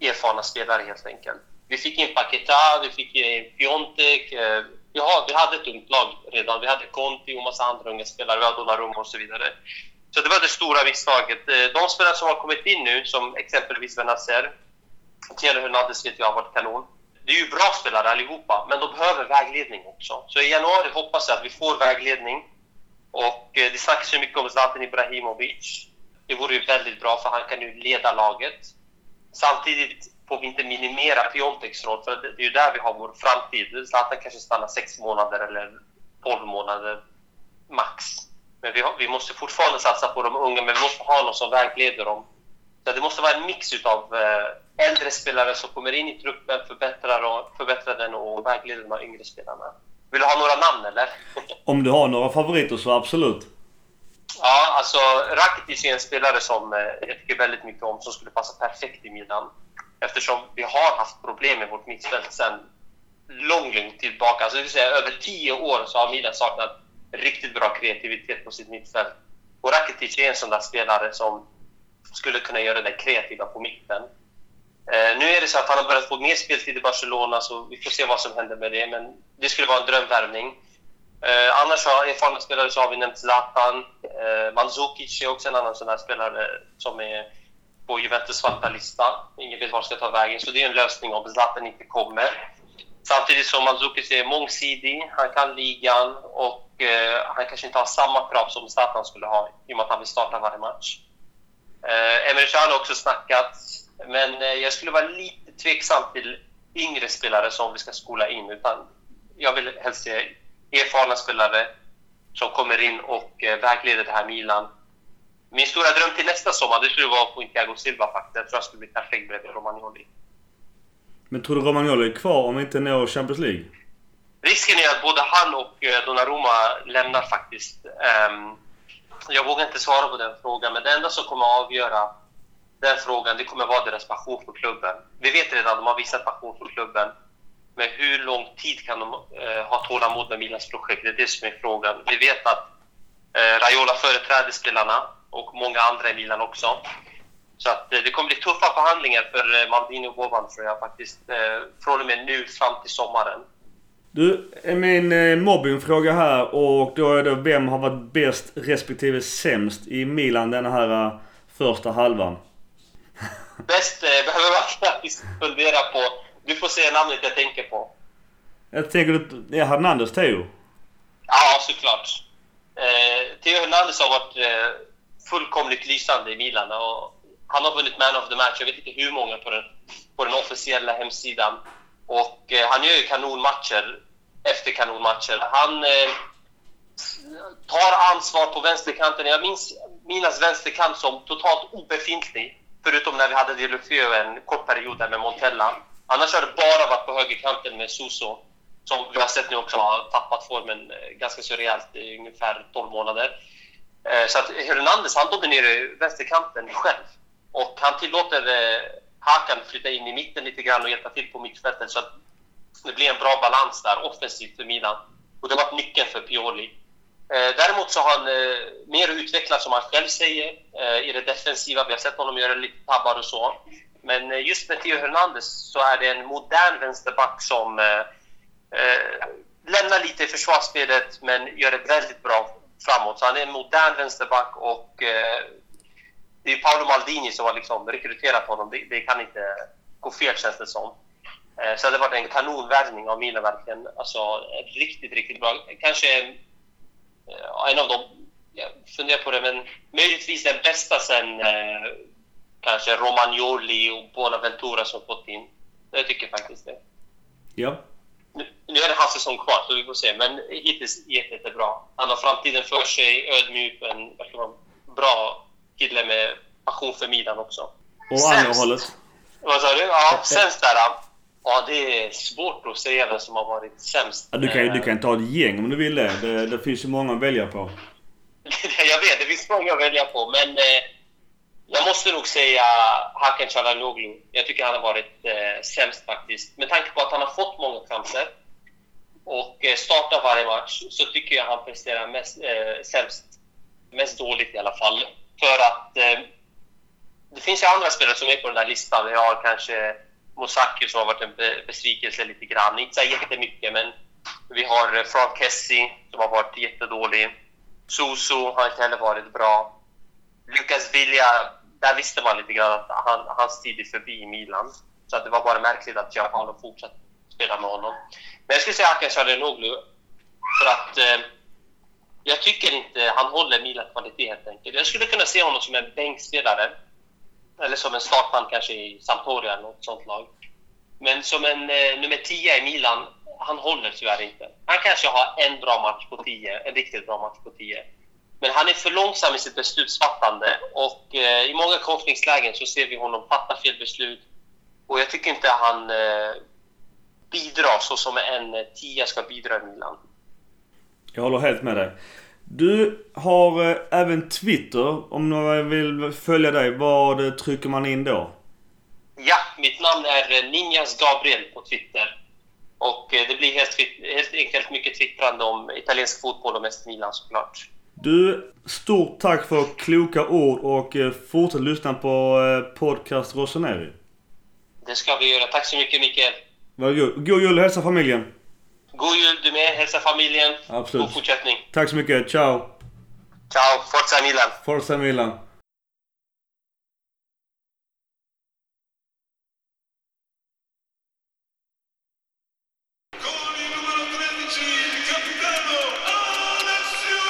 erfarna spelare helt enkelt. Vi fick in Paquetá, vi fick in Piontek. Eh, ja, vi hade ett ungt lag redan. Vi hade Conti och massa andra unga spelare. Vi hade Donnarumma och så vidare. Så det var det stora misstaget. Eh, de spelare som har kommit in nu, som exempelvis Benazer, Thierry Hernandez vet jag har varit kanon. Det är ju bra spelare allihopa, men de behöver vägledning också. Så i januari hoppas jag att vi får vägledning. Och eh, det snackas ju mycket om Zlatan Ibrahimovic. Det vore ju väldigt bra, för han kan ju leda laget. Samtidigt får vi inte minimera Pionteks roll, för det är ju där vi har vår framtid. Zlatan kanske stannar sex månader eller 12 månader max. Men vi, har, vi, måste fortfarande satsa på de unga, men vi måste ha någon som vägleder dem. Så det måste vara en mix av eh, äldre spelare som kommer in i truppen, förbättrar, och, förbättrar den och vägleder de yngre spelarna. Vill du ha några namn eller? Om du har några favoriter så absolut. Ja, alltså Rakitic är en spelare som eh, jag tycker väldigt mycket om, som skulle passa perfekt i Milan. Eftersom vi har haft problem med vårt mittfält sedan lång, lång tid tillbaka. Alltså det vill säga över tio år så har Milan saknat riktigt bra kreativitet på sitt mittfält. Och Rakitic är en sån där spelare som skulle kunna göra det kreativa på mitten. Eh, nu är det så att han har börjat få mer speltid i Barcelona, så vi får se vad som händer med det. Men det skulle vara en drömvärvning. Eh, annars har erfarna spelare så har vi nämnt Zlatan. Eh, Mandzukic är också en annan sån där spelare som är på Juventus svarta lista. Ingen vet var ska ta vägen, så det är en lösning om Zlatan inte kommer. Samtidigt som Mandzukic är mångsidig, han kan ligan och eh, han kanske inte har samma krav som Zlatan skulle ha i och med att han vill starta varje match. Eh, Emre Can har också snackat, men eh, jag skulle vara lite tveksam till yngre spelare som vi ska skola in. Utan jag vill helst se erfarna spelare som kommer in och eh, vägleder det här Milan min stora dröm till nästa sommar, det skulle vara att få Thiago Silva faktiskt. Jag tror han skulle bli perfekt bredvid Romagnoli. Men tror du Romagnoli är kvar om vi inte når Champions League? Risken är att både han och eh, Donnarumma lämnar faktiskt. Ehm, jag vågar inte svara på den frågan, men det enda som kommer att avgöra den frågan, det kommer att vara deras passion för klubben. Vi vet redan att de har visat passion för klubben. Men hur lång tid kan de eh, ha tålamod med Milans projekt? Det är det som är frågan. Vi vet att eh, Raiola företräder spelarna och många andra i Milan också. Så att eh, det kommer bli tuffa förhandlingar för eh, Maldini och Boban tror jag faktiskt. Eh, från och med nu fram till sommaren. Du, min mobbingfråga här och då är det vem har varit bäst respektive sämst i Milan den här första halvan? Bäst behöver man faktiskt fundera på. Du får säga namnet jag tänker på. Jag tänker du... Ja, Hernandez Theo? Ja, såklart. Eh, Theo Hernandez har varit eh, fullkomligt lysande i Milan. Och han har vunnit Man of the Match, jag vet inte hur många på den, på den officiella hemsidan. Och eh, han gör ju kanonmatcher efter kanonmatcher. Han eh, tar ansvar på vänsterkanten. Jag minns Minas vänsterkant som totalt obefintlig. Förutom när vi hade Delufeu en kort period där med Montella. Annars har det bara varit på högerkanten med Suso. Som vi har sett nu också har tappat formen eh, ganska så rejält i ungefär 12 månader. Eh, så att Hernandez han dominerar vänsterkanten själv. Och han tillåter eh, Hakan flytta in i mitten lite grann och hjälpa till på mittfältet så att det blir en bra balans där offensivt för Milan. Och det var nyckeln för Pioli. Eh, däremot så har han eh, mer utvecklats, som han själv säger, eh, i det defensiva. Vi har sett honom göra lite tabbar och så. Men eh, just med Theo Hernandez så är det en modern vänsterback som eh, eh, lämnar lite i försvarsspelet men gör det väldigt bra framåt. Så han är en modern vänsterback och eh, det är Paolo Maldini som har liksom rekryterat honom. Det, det kan inte gå fel känns det som. Eh, så det har varit en kanonvärvning av Milan verkligen. Alltså riktigt, riktigt bra. Kanske eh, en av dem, jag funderar på det, men möjligtvis den bästa sen eh, kanske Romagnoli och Bonaventura som fått in. Jag tycker faktiskt det. Ja. Nu, nu är det hans säsong kvar, så vi får se. Men hittills jättebra. Han har framtiden för sig, ödmjuk, en verkar vara bra kille med passion för Milan också. Och andra hållet? Vad sa du? Ja, sämst där. ja. Det är svårt att säga vem som har varit sämst. Ja, du, kan, du Eh, kan ta ett gäng om du vill det. Det, det finns ju många att välja på. jag vet, det finns många att välja på, men eh, jag måste nog säga Hakan Çalhanoğlu. Jag tycker han har varit eh, sämst faktiskt. Med tanke på att han har fått många chanser och eh, startar varje match så tycker jag han presterar mest, eh, sämst, mest dåligt i alla fall. För att eh, det finns ju andra spelare som är på den där listan. Vi har kanske Mosaki som har varit en besvikelse lite grann. Inte så jättemycket, men vi har eh, Frank Kessie som har varit jättedålig. Soso har inte heller varit bra. Lucas Villa, där visste man lite grann att han, hans tid är förbi i Milan. Så att det var bara märkligt att Gianpaolo fortsatte spela med honom. Men jag skulle säga Akan Çalhanoğlu för att eh, jag tycker inte han håller Milan kvalitet helt enkelt. Jag skulle kunna se honom som en bänkspelare. Eller som en startman kanske i Sampdoria eller något sånt lag. Men som en eh, nummer 10 i Milan, han håller tyvärr inte. Han kanske har en bra match på 10, en riktigt bra match på 10. Men han är för långsam i sitt beslutsfattande och eh, i många konfliktslägen så ser vi honom fatta fel beslut. Och jag tycker inte han eh, bidrar så som en eh, 10 ska bidra i Milan. Jag håller helt med dig. Du har eh, även Twitter. Om någon vill följa dig, vad trycker man in då? Ja, mitt namn är eh, Ninjas Gabriel på Twitter. Och eh, det blir helt, helt enkelt mycket twittrande om italiensk fotboll och mest Milan såklart. Du, stort tack för kloka ord och fortsätt lyssna på podcast Rossoneri. Det ska vi göra. Tack så mycket Mikael. God jul och hälsa familjen. God jul du med. Hälsa familjen. Absolut. God fortsättning. Tack så mycket. Ciao. Ciao. Forza Milan. Forza Milan. Con il numero 13, il capitano Alessio!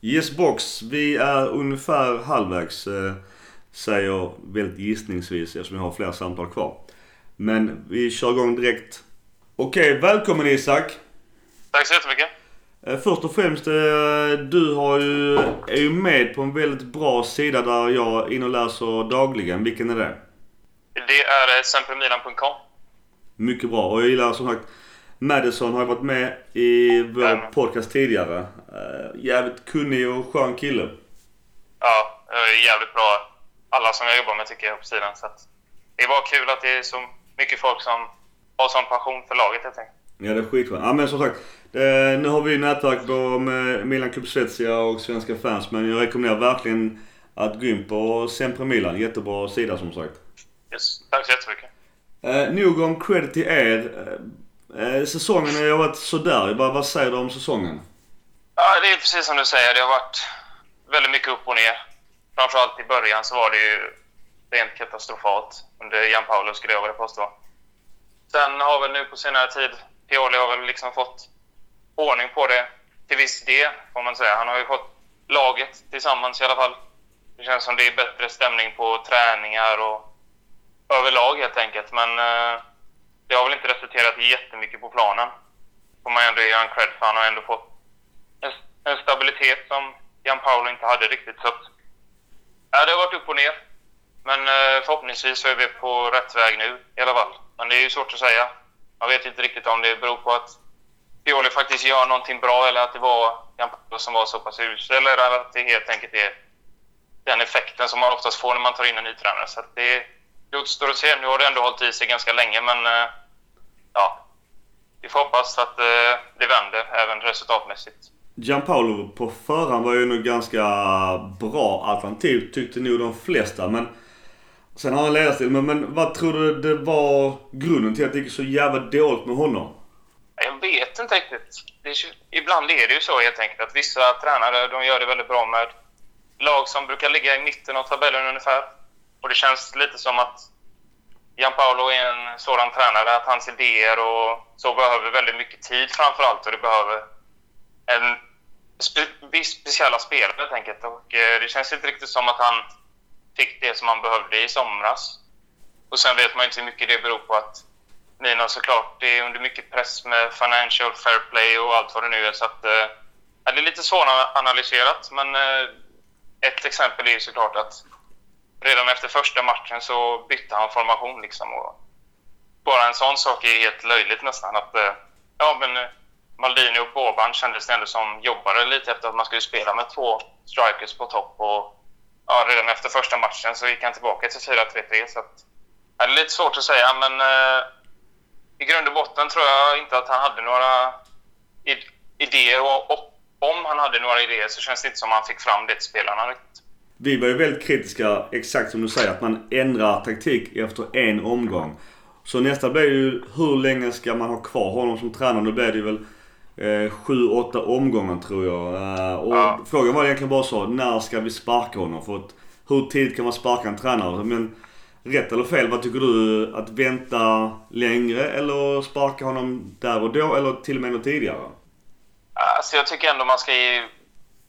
Yes box, vi är ungefär halvvägs eh, säger väldigt gissningsvis eftersom jag har fler samtal kvar. Men vi kör igång direkt. Okej, välkommen Isak. Tack så jättemycket. Eh, Först och främst, eh, du har ju, är ju med på en väldigt bra sida där jag inne och läser dagligen. Vilken är det? Det är eh, sempermilan.com. Mycket bra. Och jag gillar som sagt Madison har ju varit med i vår Jajamän. podcast tidigare. Eh, Jävligt kunnig och skön kille. Ja, jävligt bra. Alla som jag jobbar med tycker jag på sidan. Så det är bara kul att det är så mycket folk som har sån passion för laget helt enkelt. Ja, det är skitskönt. Ja, men som sagt. Eh, nu har vi nätverk på med Milan Club Svezia och svenska fans. Men jag rekommenderar verkligen att gå in på Sempre Milan. Jättebra sida som sagt. Yes. Tack så jättemycket. Eh, nog om credit till er. Eh, eh, säsongen har ju varit sådär. Vad, vad säger du om säsongen? Ja, det är precis som du säger. Det har varit väldigt mycket upp och ner. Framförallt i början så var det ju rent katastrofalt under Jan Paolo skulle jag vilja påstå. Sen har väl nu på senare tid Pioli har väl liksom fått ordning på det till viss del får man säga. Han har ju fått laget tillsammans i alla fall. Det känns som det är bättre stämning på träningar och överlag helt enkelt. Men eh, det har väl inte resulterat i jättemycket på planen. Får man ändå ge en cred för. Han har ändå fått en, en stabilitet som Jan Paolo inte hade riktigt. Så att, ja, det har varit upp och ner. Men eh, förhoppningsvis så är vi på rätt väg nu i alla fall. Men det är ju svårt att säga. Man vet inte riktigt om det beror på att Pioli faktiskt gör någonting bra eller att det var Jan som var så pass usel eller att det helt enkelt är den effekten som man oftast får när man tar in en ny tränare. Så att det, återstår att se. Nu har det ändå hållit i sig ganska länge men eh, ja, vi får hoppas att eh, det vänder även resultatmässigt. Gianpaolo på förhand var ju nog ganska bra alternativ tyckte nog de flesta. Men sen har han ledarstil. Men, men vad tror du det var grunden till att det gick så jävla dåligt med honom? Jag vet inte riktigt. Det är, ju- ibland är det ju så helt enkelt att vissa tränare de gör det väldigt bra med lag som brukar ligga i mitten av tabellen ungefär. Och det känns lite som att Gianpaolo är en sådan tränare att hans idéer och så behöver väldigt mycket tid framför allt och det behöver en spe, speciella spelare helt enkelt. Och eh, det känns inte riktigt som att han fick det som han behövde i somras. Och sen vet man inte hur mycket det beror på att Nina såklart det är under mycket press med financial fair play och allt vad det nu är. Så att, eh, det är lite svåranalyserat men eh, ett exempel är ju såklart att redan efter första matchen så bytte han formation liksom. Och bara en sån sak är helt löjligt nästan. Att, eh, ja, men eh, Maldini och Boban kändes det ändå som jobbade lite efter att man skulle spela med två strikers på topp. Och, ja, redan efter första matchen så gick han tillbaka till 4-3-3. Så att, ja, det är lite svårt att säga, men eh, i grund och botten tror jag inte att han hade några id- idéer. Och, och om han hade några idéer så känns det inte som att han fick fram det till spelarna riktigt. Vi var ju väldigt kritiska, exakt som du säger, att man ändrar taktik efter en omgång. Så nästa blir ju hur länge ska man ha kvar honom som tränare? Nu blir det ju väl sju, åtta omgångar tror jag. Eh, och Ja. frågan var egentligen bara så, när ska vi sparka honom? För att, hur tidigt kan man sparka en tränare? Men rätt eller fel, vad tycker du? Att vänta längre eller sparka honom där och då eller till och med något tidigare? Alltså jag tycker ändå man ska ge,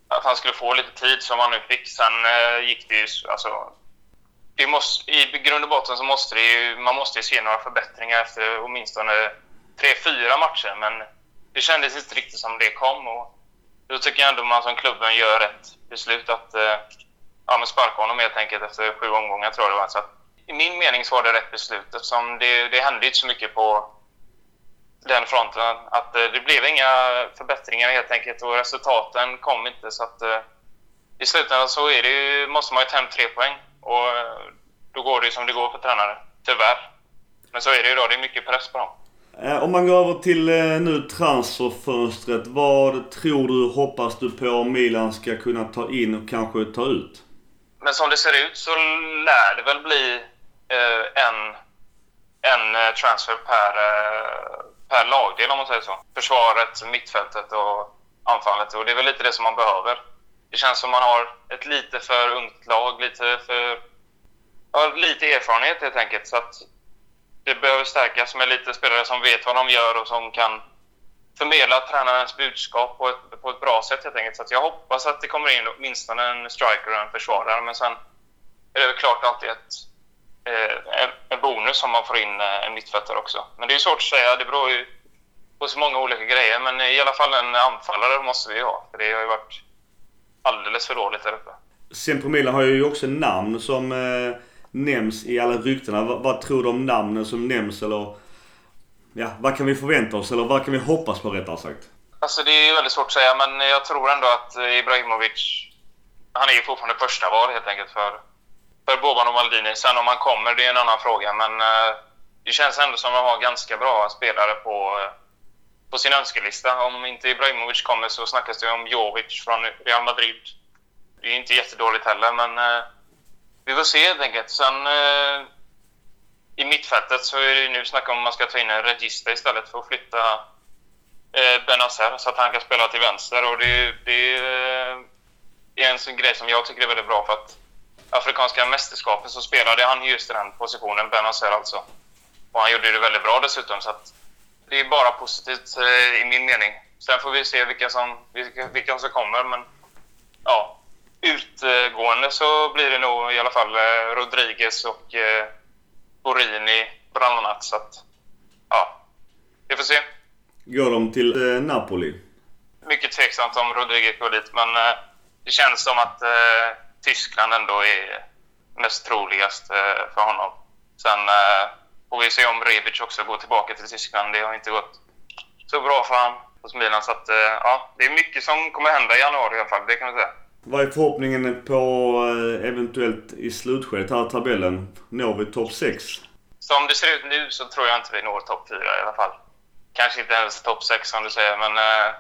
att han skulle få lite tid som han nu fick. Sen eh, gick det ju... Alltså, det måste, I grund och botten så måste det ju, man måste ju se några förbättringar efter åtminstone tre, fyra matcher. Men det kändes inte riktigt som det kom. Och då tycker jag ändå man som klubben gör rätt beslut att eh, ja, men sparka honom helt enkelt efter sju omgångar tror jag det var. Så att, I min mening så var det rätt beslut eftersom det, det hände inte så mycket på den fronten. Att eh, det blev inga förbättringar helt enkelt och resultaten kom inte. Så att, eh, I slutändan så är det ju, måste man ju ta hem tre poäng och då går det ju som det går för tränare. Tyvärr. Men så är det ju då. Det är mycket press på dem. Eh, om man går över till eh, nu transferfönstret. Vad tror du, hoppas du på Milan ska kunna ta in och kanske ta ut? Men som det ser ut så lär det väl bli eh, en, en transfer per, per lagdel om man säger så. Försvaret, mittfältet och anfallet. Och det är väl lite det som man behöver. Det känns som man har ett lite för ungt lag, lite för... Ja, lite erfarenhet helt enkelt. Så att det behöver stärkas med lite spelare som vet vad de gör och som kan förmedla tränarens budskap på ett, på ett bra sätt helt enkelt. Så att jag hoppas att det kommer in åtminstone en striker och en försvarare. Men sen är det väl klart alltid ett, eh, en, bonus om man får in eh, en mittfältare också. Men det är svårt att säga. Det beror ju på så många olika grejer. Men i alla fall en anfallare måste vi ju ha. För det har ju varit alldeles för dåligt där uppe. Sen på Milan har ju också namn som eh, nämns i alla ryktena. Vad, vad tror du om namnen som nämns eller... Ja, vad kan vi förvänta oss eller vad kan vi hoppas på rättare sagt? Alltså det är ju väldigt svårt att säga, men jag tror ändå att Ibrahimovic, han är ju fortfarande första val helt enkelt för, för Boban och Maldini. Sen om han kommer, det är en annan fråga, men eh, det känns ändå som att de har ganska bra spelare på, eh, på sin önskelista. Om inte Ibrahimovic kommer så snackas det om Jovic från Real Madrid. Det är inte jättedåligt heller, men eh, vi får se helt enkelt. Sen eh, i mittfältet så är det ju nu snack om man ska ta in en regista istället för att flytta eh, Benazer så att han kan spela till vänster. Och det, det är eh, en sån grej som jag tycker är väldigt bra för att Afrikanska mästerskapet så spelade han just i den positionen, Benazer alltså. Och han gjorde det väldigt bra dessutom så att det är bara positivt eh, i min mening. Sen får vi se vilka som, vilka, vilka som kommer men ja, utgående så blir det nog i alla fall eh, Rodriguez och eh, Borini bland annat. Så att, ja, vi får se. Går de till eh, Napoli? Mycket tveksamt om Rodriguez går dit, men det känns som att Tyskland ändå är mest troligast för honom. Sen får vi se om Rebic också går tillbaka till Tyskland. Det har inte gått så bra för honom hos Milan. Så att, ja, det är mycket som kommer hända i januari i alla fall, det kan man säga. Vad är förhoppningen på eh, eventuellt i slutskedet här tabellen? Når vi topp 6? Som det ser ut nu så tror jag inte vi når topp 4 i alla fall. kanske inte ens topp 6 som du säger, men eh,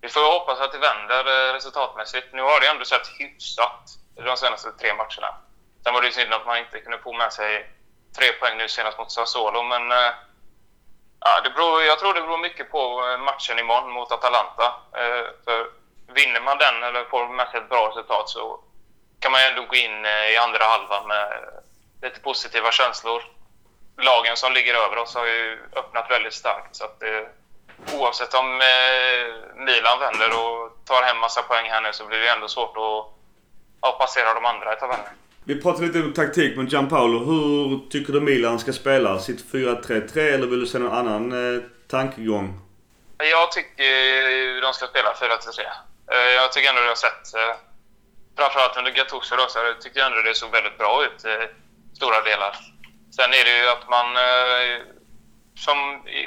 vi får hoppas att det vänder eh, resultatmässigt. Nu har det ändå sett hyfsat de senaste tre matcherna. Sen var det ju synd att man inte kunde få med sig tre poäng nu senast mot Sassuolo, men eh, ja, det beror, jag tror det beror mycket på eh, matchen imorgon mot Atalanta. Eh, för vinner man den eller får med sig ett bra resultat så kan man ändå gå in eh, i andra halvan med lite positiva känslor. Lagen som ligger över oss har ju öppnat väldigt starkt så att eh, oavsett om eh, Milan vänder och tar hem massa poäng här nu så blir det ändå svårt att ja, passera de andra i tabellen. Vi pratade lite om taktik med Gianpaolo. Hur tycker du Milan ska spela? Sitt 4-3-3 eller vill du se någon annan eh, tankegång? Jag tycker de ska spela 4-3-3. Eh, jag tycker ändå det har sett, eh, framförallt under Gattuso då, så jag tycker ändå det såg väldigt bra ut i stora delar. Sen är det ju att man, som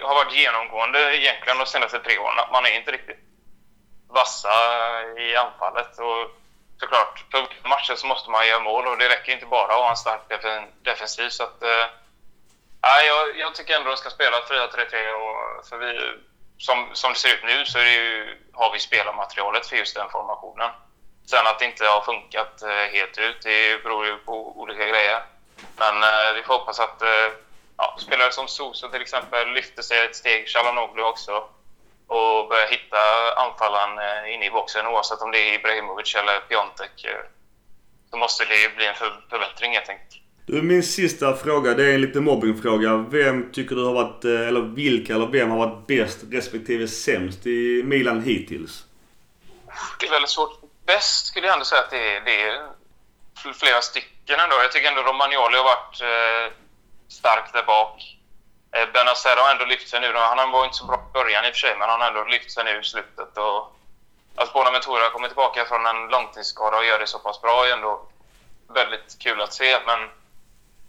har varit genomgående egentligen de senaste tre åren, att man är inte riktigt vassa i anfallet. Och såklart, för matcher så måste man göra mål och det räcker inte bara att ha en stark defensiv. Så att, äh, jag, jag tycker ändå de ska spela 4-3-3 och för vi, som, som det ser ut nu så är det ju, har vi spelarmaterialet för just den formationen. Sen att det inte har funkat eh, helt ut, det beror ju på olika grejer. Men eh, vi får hoppas att eh, ja, spelare som Soso till exempel lyfter sig ett steg, Chalanoglu också, och börjar hitta anfallaren eh, inne i boxen oavsett om det är Ibrahimovic eller Piontek. Eh, så måste det ju bli en förbättring helt enkelt. Du, min sista fråga, det är en liten mobbingfråga. Vem tycker du har varit, eh, eller vilka eller vem har varit bäst respektive sämst i Milan hittills? Det är väldigt svårt. Bäst skulle jag ändå säga att det är, det är flera stycken ändå. Jag tycker ändå Romagnoli har varit eh, stark där bak. Eh, Benazer har ändå lyft sig nu. Han var inte så bra i början i och för sig, men han har ändå lyft sig nu i slutet. Och alltså, att har kommer tillbaka från en långtidsskada och gör det så pass bra är ändå väldigt kul att se. Men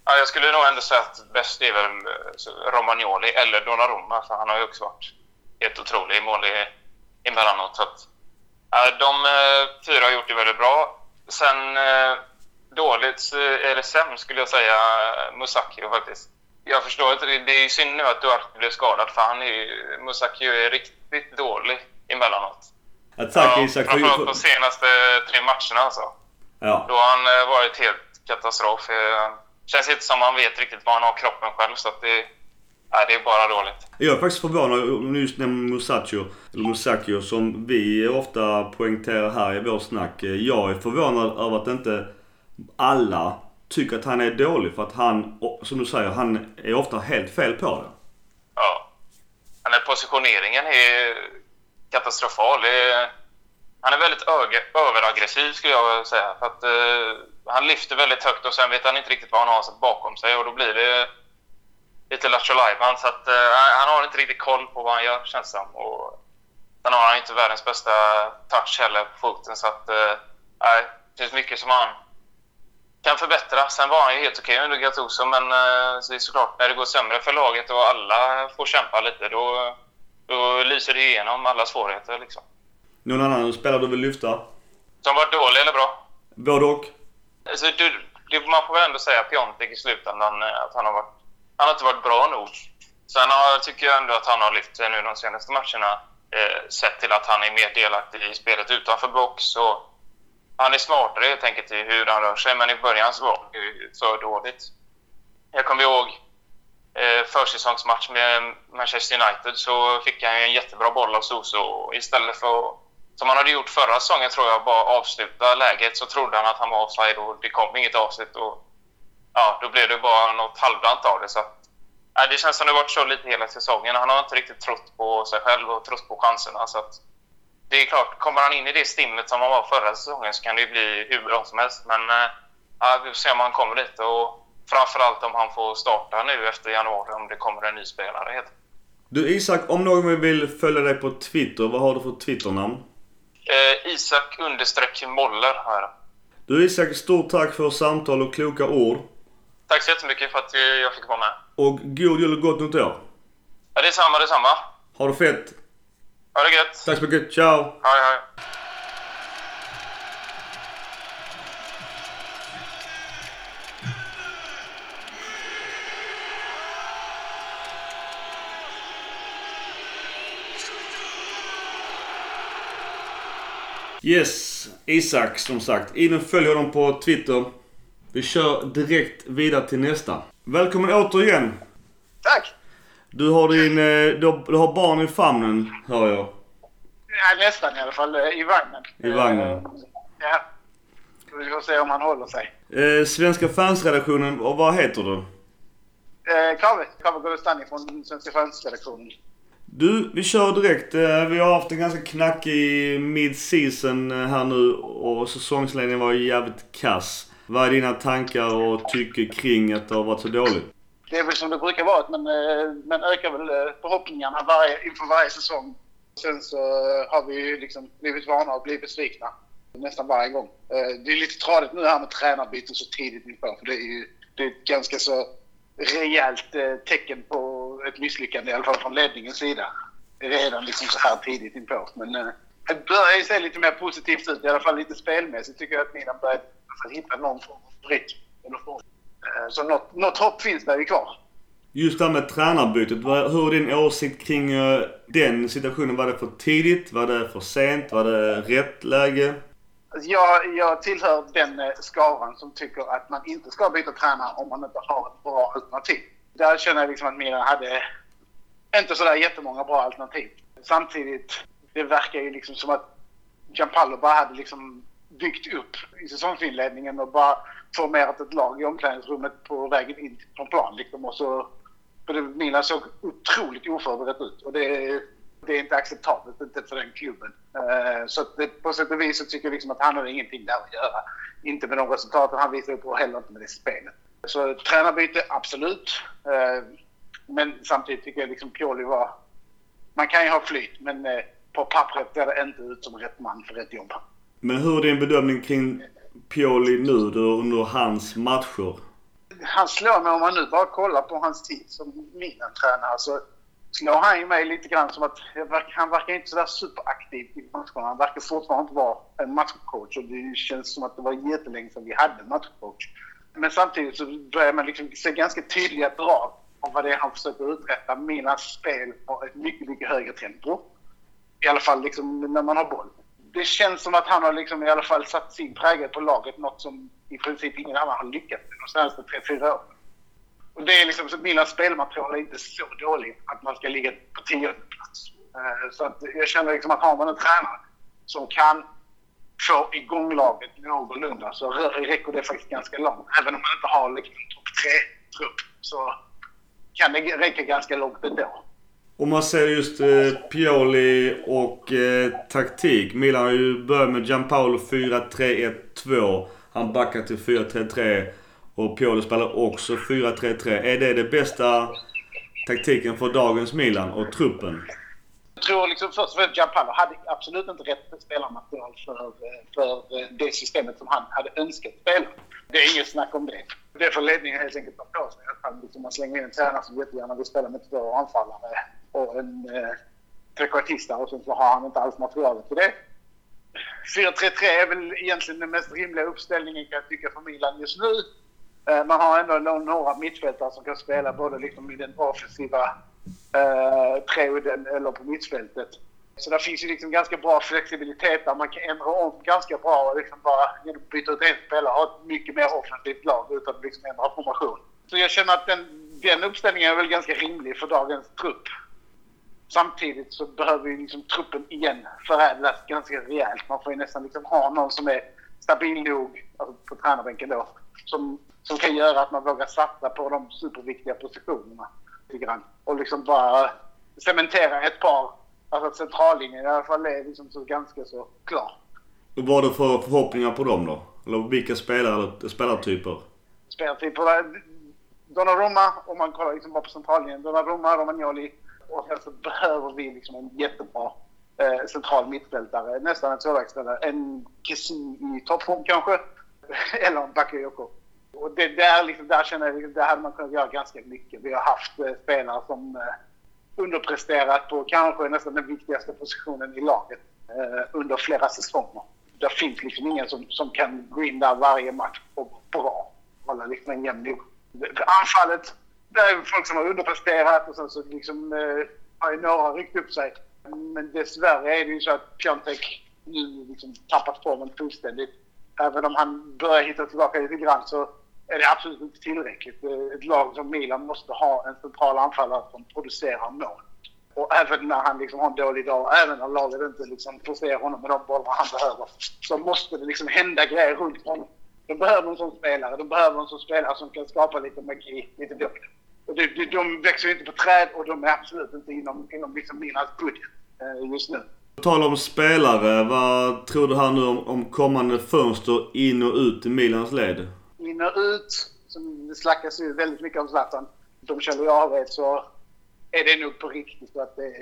ja, jag skulle nog ändå säga att bäst är väl eh, Romagnoli eller Donnarumma, för han har ju också varit helt otrolig i mål i, emellanåt. Så att, Ja, de eh, fyra har gjort det väldigt bra. Sen eh, dåligt, eller sämst skulle jag säga, Musakio faktiskt. Jag förstår inte, det det är ju synd nu att Duarte blev skadad för han är ju, Musakio är riktigt dålig emellanåt. Ja, tack ja, Isak. Framförallt För, de senaste tre matcherna alltså. ja. Då har han varit helt katastrof. Känns inte som han vet riktigt vad han har kroppen själv så att det, nej, det är bara dåligt. Jag är faktiskt förvånad om du just nämner Musacchio, eller Musacchio, som vi ofta poängterar här i vår snack. Jag är förvånad över att inte alla tycker att han är dålig. För att han, som du säger, han är ofta helt fel på det. Ja. Den här positioneringen är katastrofal. Det är, han är väldigt överaggressiv skulle jag säga. För att, eh, han lyfter väldigt högt och sen vet han inte riktigt vad han har bakom sig och då blir det lite lattjo lajban. Så att, eh, han har inte riktigt koll på vad han gör känns det som. Och sen har han inte världens bästa touch heller på foten så att eh, nej, det finns mycket som han kan förbättra. Sen var han ju helt okej under Gattuso, men eh, så det är såklart när det går sämre för laget och alla får kämpa lite, då, då lyser det igenom alla svårigheter. Liksom. Någon annan spelare du vill lyfta? Som var dålig eller bra? Både och? Alltså, du, det, man får väl ändå säga Piontek i slutändan, eh, att han har, varit, han har inte varit bra nog. Sen har, tycker jag ändå att han har lyft sig nu de senaste matcherna, eh, sett till att han är mer delaktig i spelet utanför box. Och han är smartare helt enkelt i hur han rör sig, men i början så var det ju för dåligt. Jag kommer ihåg eh, försäsongsmatch med Manchester United så fick han ju en jättebra boll av Soso istället för att, som han hade gjort förra säsongen tror jag, bara avsluta läget så trodde han att han var offside och det kom inget avslut och ja, då blev det bara något halvdant av det. Så att, det känns som det varit så lite hela säsongen. Han har inte riktigt trott på sig själv och trott på chanserna. Så att, det är klart, kommer han in i det stimmet som han var förra säsongen så kan det ju bli hur bra som helst. Men eh, ja, vi får se om han kommer dit och framförallt om han får starta nu efter januari om det kommer en ny spelare. Du Isak, om någon vill följa dig på Twitter, vad har du för Twitternamn? Eh, Isak understreck Moller jag. Du Isak, stort tack för samtal och kloka ord. Tack så jättemycket för att jag fick vara med. Och god jul och gott nytt år. Ja, det är samma, det är samma. Ha det fett. Ha det gött. Tack så mycket. Ciao! Hej, hej. Yes, Isak som sagt. In och följ honom på Twitter. Vi kör direkt vidare till nästa. Välkommen återigen. Tack! Du har din... eh, Du har, du har barn i famnen, hör jag. Ja, nästan i alla fall. eh, I vagnen. I vagnen. Eh, Ja. Vi får se om han håller sig. Eh, Svenska fansredaktionen, och vad heter du? Eh, Kave, Kave från Svenska fansredaktionen. Du, vi kör direkt. Eh, vi har haft en ganska knackig mid-season eh, här nu och säsongsledningen var jävligt kass. Vad är dina tankar och tycker kring att det har varit så dåligt? Det är väl som det brukar vara, men eh, man ökar väl förhoppningarna varje, inför varje säsong. Sen så har vi ju liksom blivit vana att bli besvikna nästan varje gång. Det är lite tradigt nu här med tränarbyten så tidigt inför, för det är ju det är ett ganska så rejält tecken på ett misslyckande, i alla fall från ledningens sida. Redan liksom så här tidigt inför. Men eh, det börjar ju se lite mer positivt ut, i alla fall lite spelmässigt tycker jag att Milan börjar fall hitta någon form av rytm. Eh, Så något, något hopp finns där ju kvar. Just det här med tränarbytet. Hur är din åsikt kring eh, den situationen? Var det för tidigt? Var det för sent? Var det rätt läge? Alltså jag, jag tillhör den eh, skaran som tycker att man inte ska byta tränare om man inte har ett bra alternativ. Där känner jag liksom att Milan hade inte sådär jättemånga bra alternativ. Samtidigt, det verkar ju liksom som att Gianpaolo bara hade liksom byggt upp i säsongsinledningen och bara formerat ett lag i omklädningsrummet på vägen in från plan. Liksom. Och så, för det, Milan såg otroligt oförberett ut. Och det, det är inte acceptabelt, inte för den klubben. Eh, så det, på sätt och vis så tycker jag liksom att han har ingenting där att göra. Inte med de resultaten han visar upp och heller inte med det spelet. Så tränarbyte, absolut. Eh, men samtidigt tycker jag liksom Pioli var... Man kan ju ha flyt, men eh, på pappret ser det inte ut som rätt man för rätt jobb. Men hur är din bedömning kring Pioli nu då, under hans matcher? Han slår mig om man nu bara kollar på hans tid som Milan-tränare så slår han ju mig lite grann som att han verkar inte sådär superaktiv i matcherna. Han verkar fortfarande inte vara en matchcoach och det känns som att det var jättelänge sedan vi hade en matchcoach. Men samtidigt så börjar man liksom se ganska tydliga drag om vad det är han försöker uträtta. Milans spel har ett mycket, mycket högre tempo. I alla fall liksom när man har boll. Det känns som att han har liksom i alla fall satt sin prägel på laget, något som i princip ingen annan har lyckats med de senaste tre fyra åren. Och det är liksom så Milans spelmaterial är inte så dåligt att man ska ligga på tionde plats. Eh, så att jag känner liksom att har man en tränare som kan få igång laget någorlunda så räcker det faktiskt ganska långt. Även om man inte har liksom en topp tre-trupp så kan det räcka ganska långt ändå. Om man ser just eh, Pioli och eh, taktik. Milan har ju börjat med Gianpaolo 4-3-1-2. Han backar till 4-3-3. Och Pioli spelar också 4-3-3. Är det det bästa taktiken för dagens Milan och truppen? Jag tror liksom först och främst Gianpaolo hade absolut inte rätt spelarmaterial för, eh, för eh, det systemet som han hade önskat spela. Det är inget snack om det. Det får ledningen helt enkelt ta på sig. Att han liksom, man slänger in en tränare som jättegärna vill spela med två anfallare och en eh, trekvartista och sen så har han inte alls materialet till det. 4-3-3 är väl egentligen den mest rimliga uppställningen kan jag tycka för Milan just nu. Eh, man har ändå några mittfältare som kan spela både liksom i den offensiva eh, perioden eller på mittfältet. Så där finns ju liksom ganska bra flexibilitet där man kan ändra om ganska bra och liksom bara genom att byta ut en spelare ha ett mycket mer offensivt lag utan att liksom ändra formation. Så jag känner att den, den uppställningen är väl ganska rimlig för dagens trupp. Samtidigt så behöver ju liksom truppen igen förädlas ganska rejält. Man får ju nästan liksom ha någon som är stabil nog, alltså på tränarbänken då, som, som kan göra att man vågar satsa på de superviktiga positionerna. Lite grann. Och liksom bara cementera ett par, alltså att centrallinjen i alla fall är liksom så ganska så klar. Vad har du för förhoppningar på dem då? Eller vilka spelare eller spelartyper? spelartyper. Donnarumma, om man kollar liksom bara på centrallinjen. Donnarumma, Romagnoli. Och sen så behöver vi liksom en jättebra eh, central mittfältare. Nästan en tvåvägsspelare. En Kessi i toppform kanske. Eller en Bakayoko. Och det där, liksom, där känner jag liksom, hade man kunnat göra ganska mycket. Vi har haft eh, spelare som eh, underpresterat på kanske nästan den viktigaste positionen i laget eh, under flera säsonger. Det finns liksom ingen som, som kan gå in där varje match och vara bra. Hålla liksom en jämn nivå. Anfallet, det är folk som har underpresterat och sen så liksom, eh, har ju några ryckt upp sig. Men dessvärre är det ju så att Piontek nu liksom tappat formen fullständigt. Även om han börjar hitta tillbaka lite grann så är det absolut inte tillräckligt. Ett lag som Milan måste ha en central anfallare som producerar mål. Och även när han liksom har en dålig dag, även när laget inte liksom förser honom med de bollar han behöver, så måste det liksom hända grejer runt honom. De behöver en sån spelare. De behöver en sån spelare som kan skapa lite magi, lite dukt. Och de, de, de växer ju inte på träd och de är absolut inte inom, inom liksom Milans budget eh, just nu. På tal om spelare, vad tror du här nu om, om kommande fönster in och ut i Milans led? In ut. Som det slackas ju väldigt mycket om Zlatan. De källor jag vet så är det nog på riktigt att det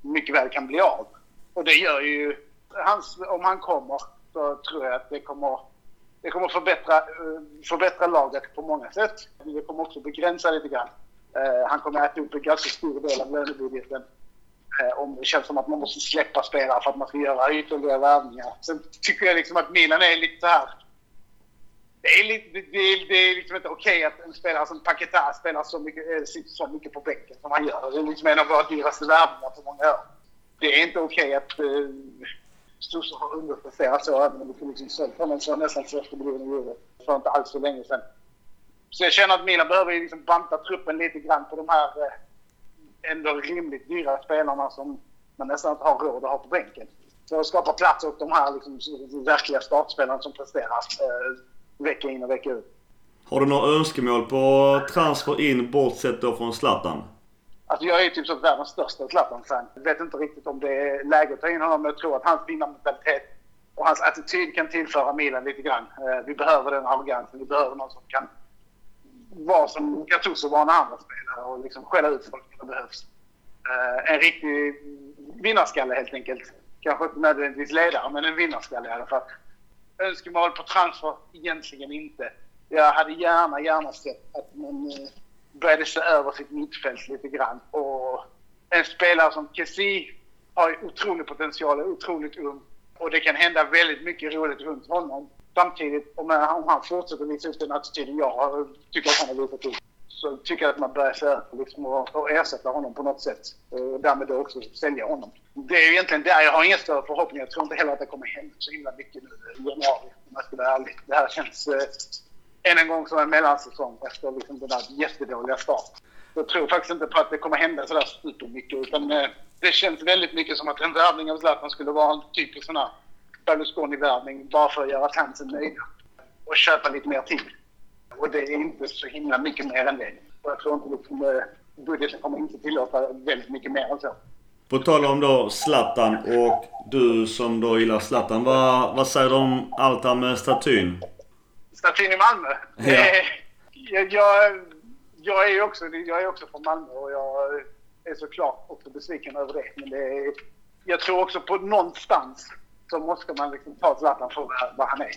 mycket väl kan bli av. Och det gör ju... Hans, om han kommer så tror jag att det kommer, det kommer förbättra, förbättra laget på många sätt. Men det kommer också begränsa lite grann. Eh, han kommer äta upp en ganska stor del av lönebudgeten. Eh, om det känns som att man måste släppa spelare för att man ska göra ytterligare värvningar. Sen tycker jag liksom att Milan är lite så här det är, lite, det, är, det är liksom inte okej att en spelare som Paquetá spelar så mycket, eh, sitter så mycket på bänken som han gör. Det är liksom en av våra dyraste värvningar på många år. Det är inte okej att uh, Sosa har underpresterat så, även om vi liksom sålt honom så nästan första miljonen gjorde för inte alls så länge sedan. Så jag känner att Milan behöver liksom banta truppen lite grann på de här eh, ändå rimligt dyra spelarna som man nästan inte har råd att ha på bänken. För att skapa plats åt de här liksom, verkliga startspelarna som presterar eh, vecka in och vecka ut. Har du några önskemål på transfer in bortsett då från Zlatan? Alltså jag är typ så världens största Zlatan-fan. Vet inte riktigt om det är läge att ta in honom, men jag tror att hans vinnarmentalitet och hans attityd kan tillföra Milan lite grann. Eh, Vi behöver den arrogansen. Vi behöver någon som kan vara som Gattuso var när han var spelare och liksom skälla ut folk när det behövs. Eh, En riktig vinnarskalle helt enkelt. Kanske inte nödvändigtvis ledare, men en vinnarskalle i alla fall. Önskemål på transfer? Egentligen inte. Jag hade gärna, gärna sett att man eh, började se över sitt mittfält lite grann. Och en spelare som Kessie har ju otrolig potential, är otroligt ung. Och det kan hända väldigt mycket roligt runt honom. Samtidigt, om han, fortsätter visa upp den attityden jag har, tycker att han har visat upp, så tycker jag att man börjar se över liksom och, och ersätta honom på något sätt. Och därmed då också sälja honom. Det är ju egentligen där jag har inga större förhoppningar. Jag tror inte heller att det kommer hända så himla mycket nu i januari, om jag ska vara ärlig. Det här känns eh, än en gång som en mellansäsong efter liksom den där jättedåliga starten. Jag tror faktiskt inte på att det kommer hända sådär supermycket utan eh, det känns väldigt mycket som att en värvning av Zlatan skulle vara en typisk sån här Berlusconi-värvning bara för att göra fansen nöjda. Och köpa lite mer tid. Och det är inte så himla mycket mer än det. Och jag tror inte liksom, eh, budgeten kommer inte tillåta väldigt mycket mer än så. På tal om då Zlatan och du som då gillar Zlatan. Vad, vad säger du om allt det här med statyn? Statyn i Malmö. Ja. Eh, jag, jag, är ju också, jag är också från Malmö och jag är såklart också besviken över det. Men det är, jag tror också på någonstans så måste man liksom ta Zlatan för vad han är.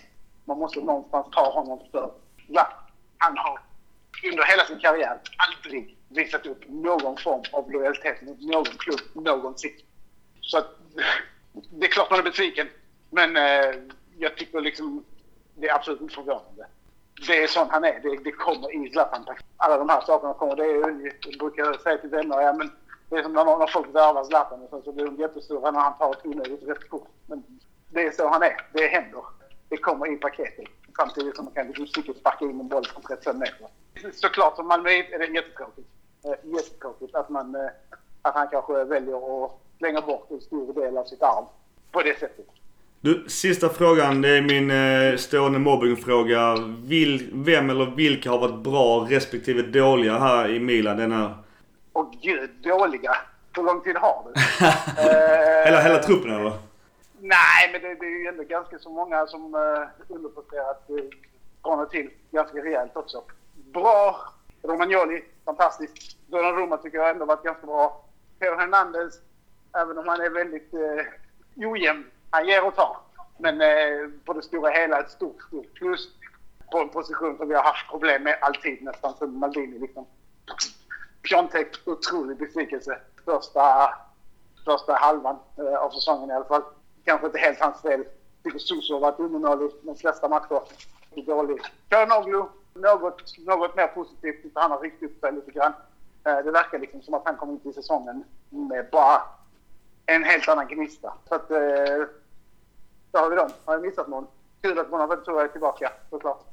Man måste någonstans ta honom för Zlatan. Han har under hela sin karriär aldrig visat upp någon form av lojalitet mot någon klubb någonsin. Så att, det är klart man är besviken. Men eh, jag tycker liksom det är absolut inte förvånande. Det är sån han är. Det, det kommer i Zlatan. Alla de här sakerna kommer. Det är, jag brukar säga till vänner, ja men det är som när, när folk värvar Zlatan och sen så blir de jättestora när han tar ett onödigt rött kort. Men det är så han är. Det händer. Det kommer i paketet. Samtidigt som man kan liksom cykel sparka in en boll från 35 meter. Såklart som Malmöit är det jättetråkigt. Eh, jättetråkigt att, man, eh, att han kanske väljer att slänga bort en stor del av sitt arv på det sättet. Du, sista frågan. Det är min eh, stående mobbingfråga. Vil, vem eller vilka har varit bra respektive dåliga här i Milan denna... Och gud, dåliga. Hur lång tid har du? Eh, Hela, hela truppen eller? Nej, men det, det är ju ändå ganska så många som eh, uh, underpresterat uh, från och till ganska rejält också. Bra. Romagnoli, fantastiskt. Roma tycker jag ändå varit ganska bra. Theo Hernandez, även om han är väldigt uh, ojämn. Han ger och tar. Men uh, på det stora hela ett stort, stort plus på en position som vi har haft problem med alltid nästan sen Maldini liksom. Piontek, otrolig besvikelse. Första, första halvan av säsongen i alla fall. Kanske inte helt hans fel. Tycker Suso har varit undermålig de flesta matcher. Dålig. Könoglu, något, något mer positivt. Tycker Han har ryckt upp sig lite grann. Eh, det verkar liksom som att han kommer ut i säsongen med bara en helt annan gnista. Så att, eh, Då har vi dem. Har jag missat någon? Kul att Bonaventura är tillbaka, såklart.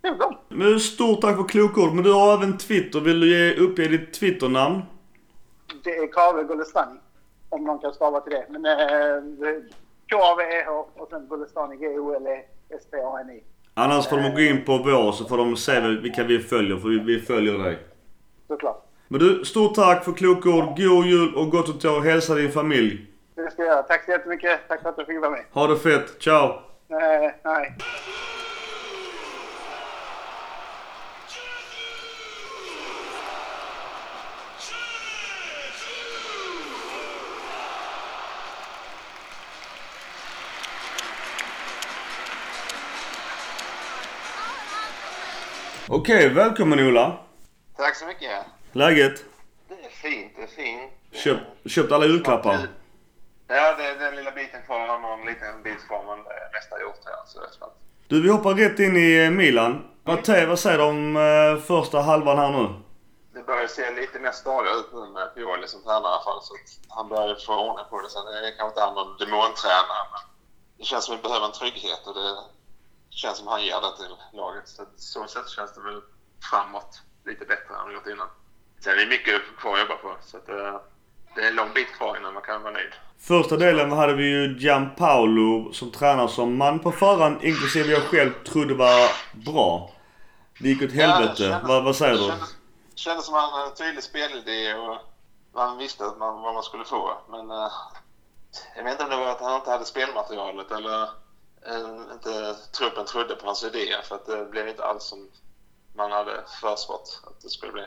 Det är väl dem. Men stort tack för kloka ord. Men du har även Twitter. Vill du ge, uppge ditt Twitternamn? Det är Kave Golestani. Om någon kan stava till det. Men eh, K-A-V-E-H och sen Golestani G-O-L-E-S-T-A-N-I. Annars får de gå in på vår så får de se vilka vi följer. För vi, vi följer dig. Såklart. Men du, stort tack för kloka ord. God jul och gott att ta hälsa din familj. Det ska jag göra. Tack så jättemycket. Tack för att du fick vara med. Ha det fett. Ciao! Eh, nej. Okej, välkommen Ola. Tack så mycket. Läget? Det är fint, det är fint. Köp, köpt alla julklappar? Ja, det är den lilla biten kvar. Har någon liten bit kvar men det är mesta gjort här. Så det är klart. Du, vi hoppar rätt in i eh, Milan. Matteo, vad säger du om eh, första halvan här nu? Det börjar se lite mer stadigt ut nu med Pioli som tränare i alla fall. Så han börjar få ordning på det. Sen är det kanske inte han någon demontränare men det känns som att vi behöver en trygghet och det känns som han ger det till laget. Så att så sätt känns det väl framåt lite bättre än gjort innan. Sen är det mycket kvar att jobba på så att eh, det är en lång bit kvar innan man kan vara nöjd. Första delen hade vi ju Gianpaolo som tränare som man på förhand, inklusive jag själv, trodde var bra. Det gick åt helvete. Ja, det kändes- vad, vad säger det du? Kändes, kändes som att han hade en tydlig spelidé och man visste att man, vad man skulle få. Men eh, jag vet inte om det var att han inte hade spelmaterialet eller inte truppen trodde på hans idéer för att det blev inte alls som man hade förspått att det skulle bli.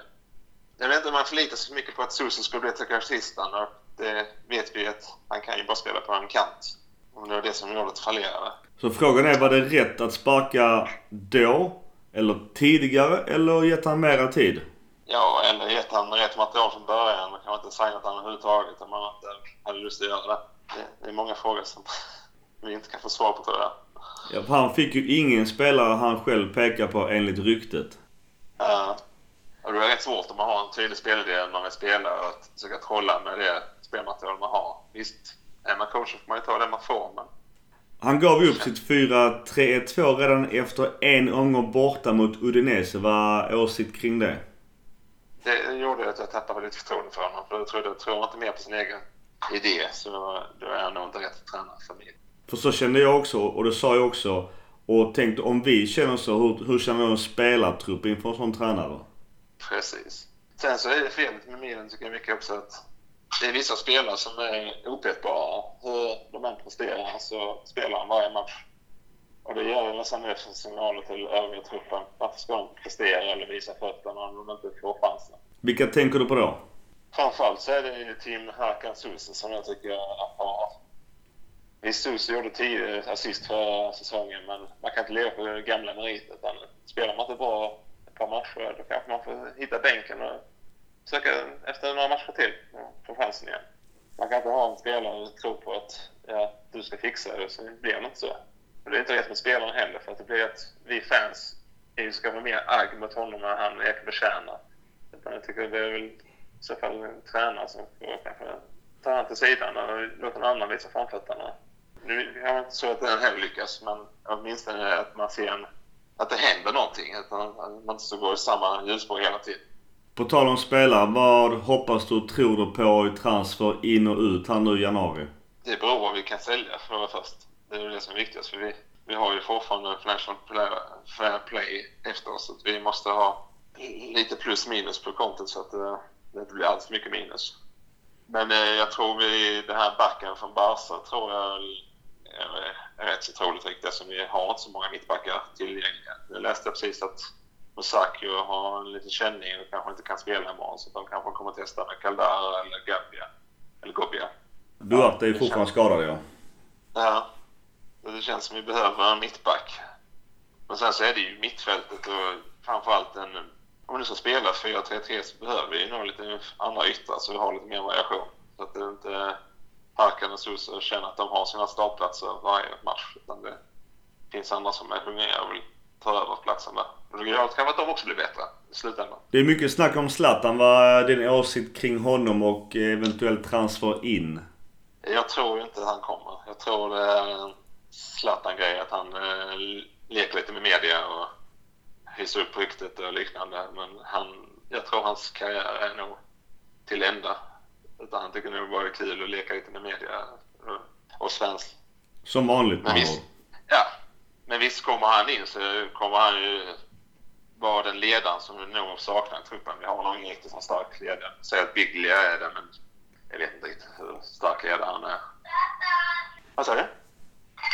Jag vet inte om man förlitar sig för mycket på att Suso skulle bli trekvartisten och det vet vi att han kan ju bara spela på en kant. Och det var det som gjorde att fallerade. Så frågan är, var det rätt att sparka då? Eller tidigare? Eller gett han mera tid? Ja, eller gett han rätt material från början. Man kanske inte signat han överhuvudtaget om man inte hade lust att göra. Det, det är många frågor som vi inte kan få svar på tror jag. Ja, han fick ju ingen spelare han själv pekar på enligt ryktet. Uh, och det är rätt svårt om man har en tydlig spelidé när man vill spela och att försöka trolla med det spelmaterial man har. Visst, är man coach får man ju ta det man får, men Han gav ju upp sitt 4-3-1-2 redan efter en omgång borta mot Udinese. Vad är åsikt kring det? det gjorde att jag tappade lite förtroende för honom. För jag trodde, tror man inte mer på sin egen idé så då är han nog inte rätt tränare för mig. För så kände jag också, och det sa jag också. Och tänkte om vi känner så, hur, hur känner en spelartrupp inför en sån tränare? Precis. Sen så är det felet med Milan tycker jag mycket också att det är vissa spelare som är opetbara. Hur de än presterar så spelar de varje match. Och det ger ju nästan mer signaler till övriga truppen. Varför ska de prestera eller visa fötterna om de inte får chansen? Vilka tänker du på då? Framförallt så är det ju Tim Hakan Susi som jag tycker har... Visst, Susi gjorde 10 assist förra säsongen, men man kan inte leva på gamla meriter. Utan spelar man inte bra ett par matcher, då kanske man får hitta bänken och söka efter några matcher till och få chansen igen. Man kan inte ha en spelare och tro på att ja, du ska fixa det, så blir det inte så. Och det är inte rätt med spelaren heller, för att det blir att vi fans ska vara mer agg mot honom när han Ekberg betjänar. Utan jag tycker det är väl i så fall en tränare som får kanske ta han till sidan och låta någon annan visa framfötterna. Nu är det inte så att den heller lyckas, men åtminstone att man ser en, att det händer någonting. Att man, att man inte så går i samma hjulspår hela tiden. På tal om spelare, vad hoppas du och tror du på i transfer in och ut här nu i januari? Det beror på vad vi kan sälja för vara först. Det är det som är viktigast. För vi, vi har ju fortfarande Financial Fair Play efter oss. Så att vi måste ha lite plus minus på kontot så att det, det inte blir för mycket minus. Men eh, jag tror vi, den här backen från Barca tror jag är, rätt så troligt riktigt eftersom vi har inte så många mittbackar tillgängliga. Nu läste jag precis att Musacchio har en liten känning och kanske inte kan spela imorgon så de kanske kommer testa med Caldara eller Gabbia. Eller Gobbia. Duarte är fortfarande känns- skadad ja. Ja. Det känns som vi behöver en mittback. Men sen så är det ju mittfältet och framförallt en... Om nu ska spela 4-3-3 så behöver vi nog lite andra yttrar så vi har lite mer variation. Så att det inte Och Suso känner att de har sina startplatser varje match. Utan det finns andra som är hungriga och vill ta över platsen där. Och det kanske att de också blir bättre i slutändan. Det är mycket snack om Zlatan. Vad är din åsikt kring honom och eventuell transfer in? Jag tror inte han kommer. Jag tror det är en Zlatan-grej, att han eh, leker lite med media och hyser upp ryktet och liknande. Men han, jag tror hans karriär är nog till ända. Utan han tycker nog bara det är kul att leka lite med media och, svensk. Som vanligt Men med visst, ja. Men visst kommer han in så kommer han ju vara den ledaren som vi nog saknar i truppen. Vi har nog ingen riktigt så stark ledare. Säger att Biglia är det, men jag vet inte riktigt hur stark ledare han är. Vad sa du?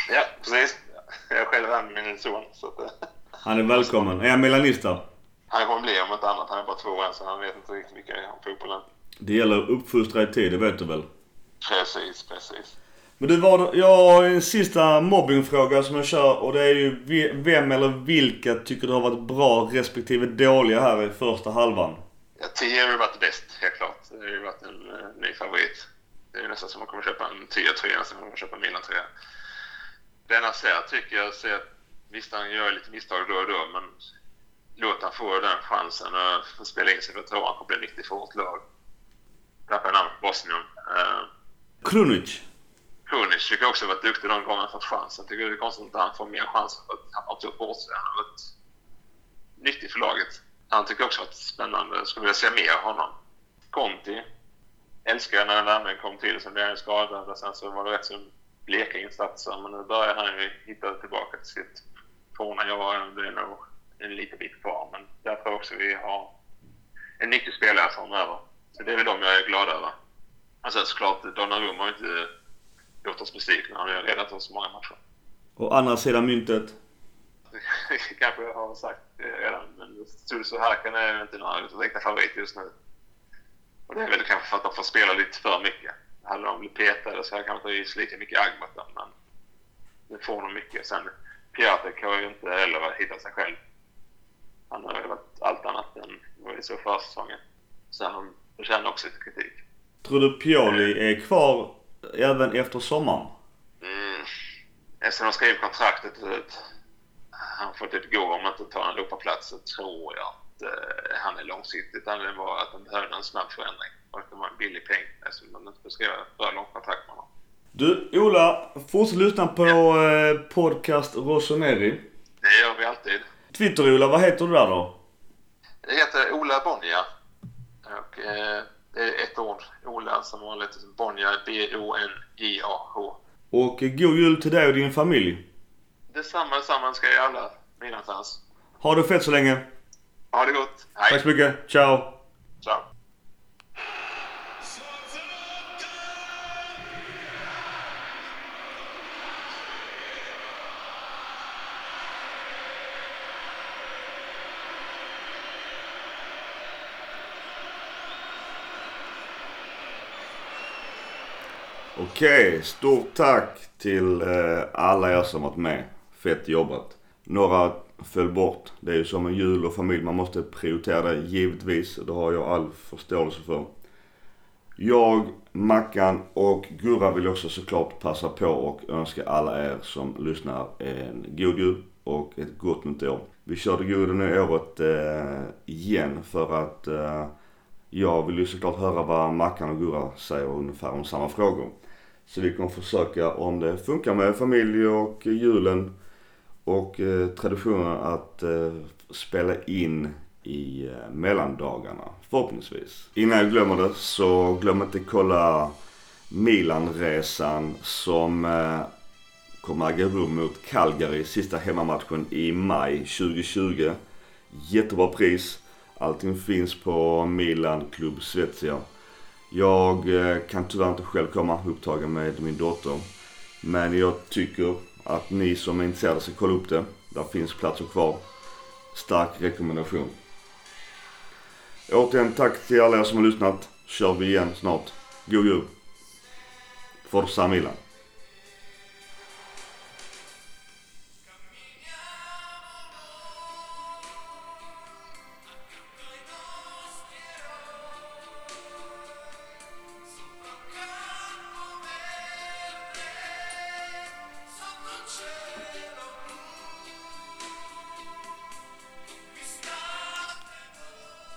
Ja, precis. Jag är själv här med min son. Så att, eh, Han är välkommen. Är han milanista? han kommer bli om inte annat. Han är bara två år så han vet inte riktigt mycket om fotbollen. Det gäller att uppfostra i tid, det vet du väl? Precis, precis. Men du, var, jag har en sista mobbingfråga som jag kör och det är ju vem eller vilka tycker du har varit bra respektive dåliga här i första halvan? Ja, 10 har ju varit bäst, helt klart. Det har ju varit en uh, ny favorit. Det är ju nästan som att man kommer köpa en 10-tröja som man kommer köpa en Milan-tröja. Denna ser tycker jag ser att visst han gör lite misstag då och då men låt han få den chansen och spela in sig för tror han kommer bli nyttig för vårt lag. Tappade namnet Bosnien. Uh, Krunic. Krunic tycker jag också varit duktig de han fått chansen. Tycker det är konstigt att han får mer chanser för att han har tagit bort sig. Han har varit nyttig för laget. Han tycker också varit spännande. Skulle vilja se mer av honom. Conti. Älskar jag när Värmland kom till. Sen blev han skadad och sen så var det rätt så bleka insatser. Men nu börjar han ju hitta tillbaka till sitt forna jag. Det är nog en liten bit kvar. Men där tror jag också vi har en nyttig spelare framöver. Så det är väl de jag är glad över. Alltså såklart, Donnarumma har inte gjort oss besvikna. Han har ju redat oss många matcher. Och andra sidan myntet. kanske jag har sagt redan, men Sulso Harkan är inte några direkta favoriter just nu. Och det är väl kanske för att de får spela lite för mycket. Hade de blivit petade så hade jag kanske inte lika mycket agg mot dem, men nu får de mycket. Sen Piatek har ju inte heller hittat sig själv. Han har ju varit allt annat än vad vi såg förra säsongen. Så han förtjänar också lite kritik. Tror du Pioli är kvar även efter sommaren? Mm. Eftersom de skrev kontraktet att han får typ gå om man inte tar en Europaplats så tror jag att eh, han är långsiktigt. Anledningen var att de behövde en snabb förändring. Och att det var en billig peng eftersom de inte beskrev för långt kontrakt med honom. Du, Ola. Fortsätt lyssna på eh, podcast Rossoneri. Det gör vi alltid. Twitter-Ola, vad heter du där då? Det heter Ola Bonja. Och eh, är ett ord. Ola som vanligt. Bonja, B-O-N-J-A-H. Och eh, god jul till dig och din familj. Detsamma, detsamma ska jag alla mina fans. Ha det fett så länge. Ha det gott. Hej. Tack så mycket. Ciao. Okej, stort tack till eh, alla er som varit med. Fett jobbat. Några föll bort. Det är ju som en jul och familj. Man måste prioritera det givetvis. Det har jag all förståelse för. Jag, Mackan och Gurra vill också såklart passa på och önska alla er som lyssnar en god jul och ett gott nytt år. Vi kör det goda nya året eh, igen för att eh, jag vill ju såklart höra vad Mackan och Gurra säger ungefär om samma frågor. Så vi kommer försöka om det funkar med familj och julen och eh, traditionen att eh, spela in i eh, mellandagarna förhoppningsvis. Innan jag glömmer det så glöm inte kolla Milanresan som eh, kommer äga rum mot Calgary sista hemmamatchen i maj 2020. Jättebra pris. Allting finns på Milan Club Svezia. Jag eh, kan tyvärr inte själv komma upptagen med min dotter. Men jag tycker att ni som är intresserade ska kolla upp det. Där finns platser kvar. Stark rekommendation. Återigen tack till alla er som har lyssnat. Kör vi igen snart. God jul. Forza Milan.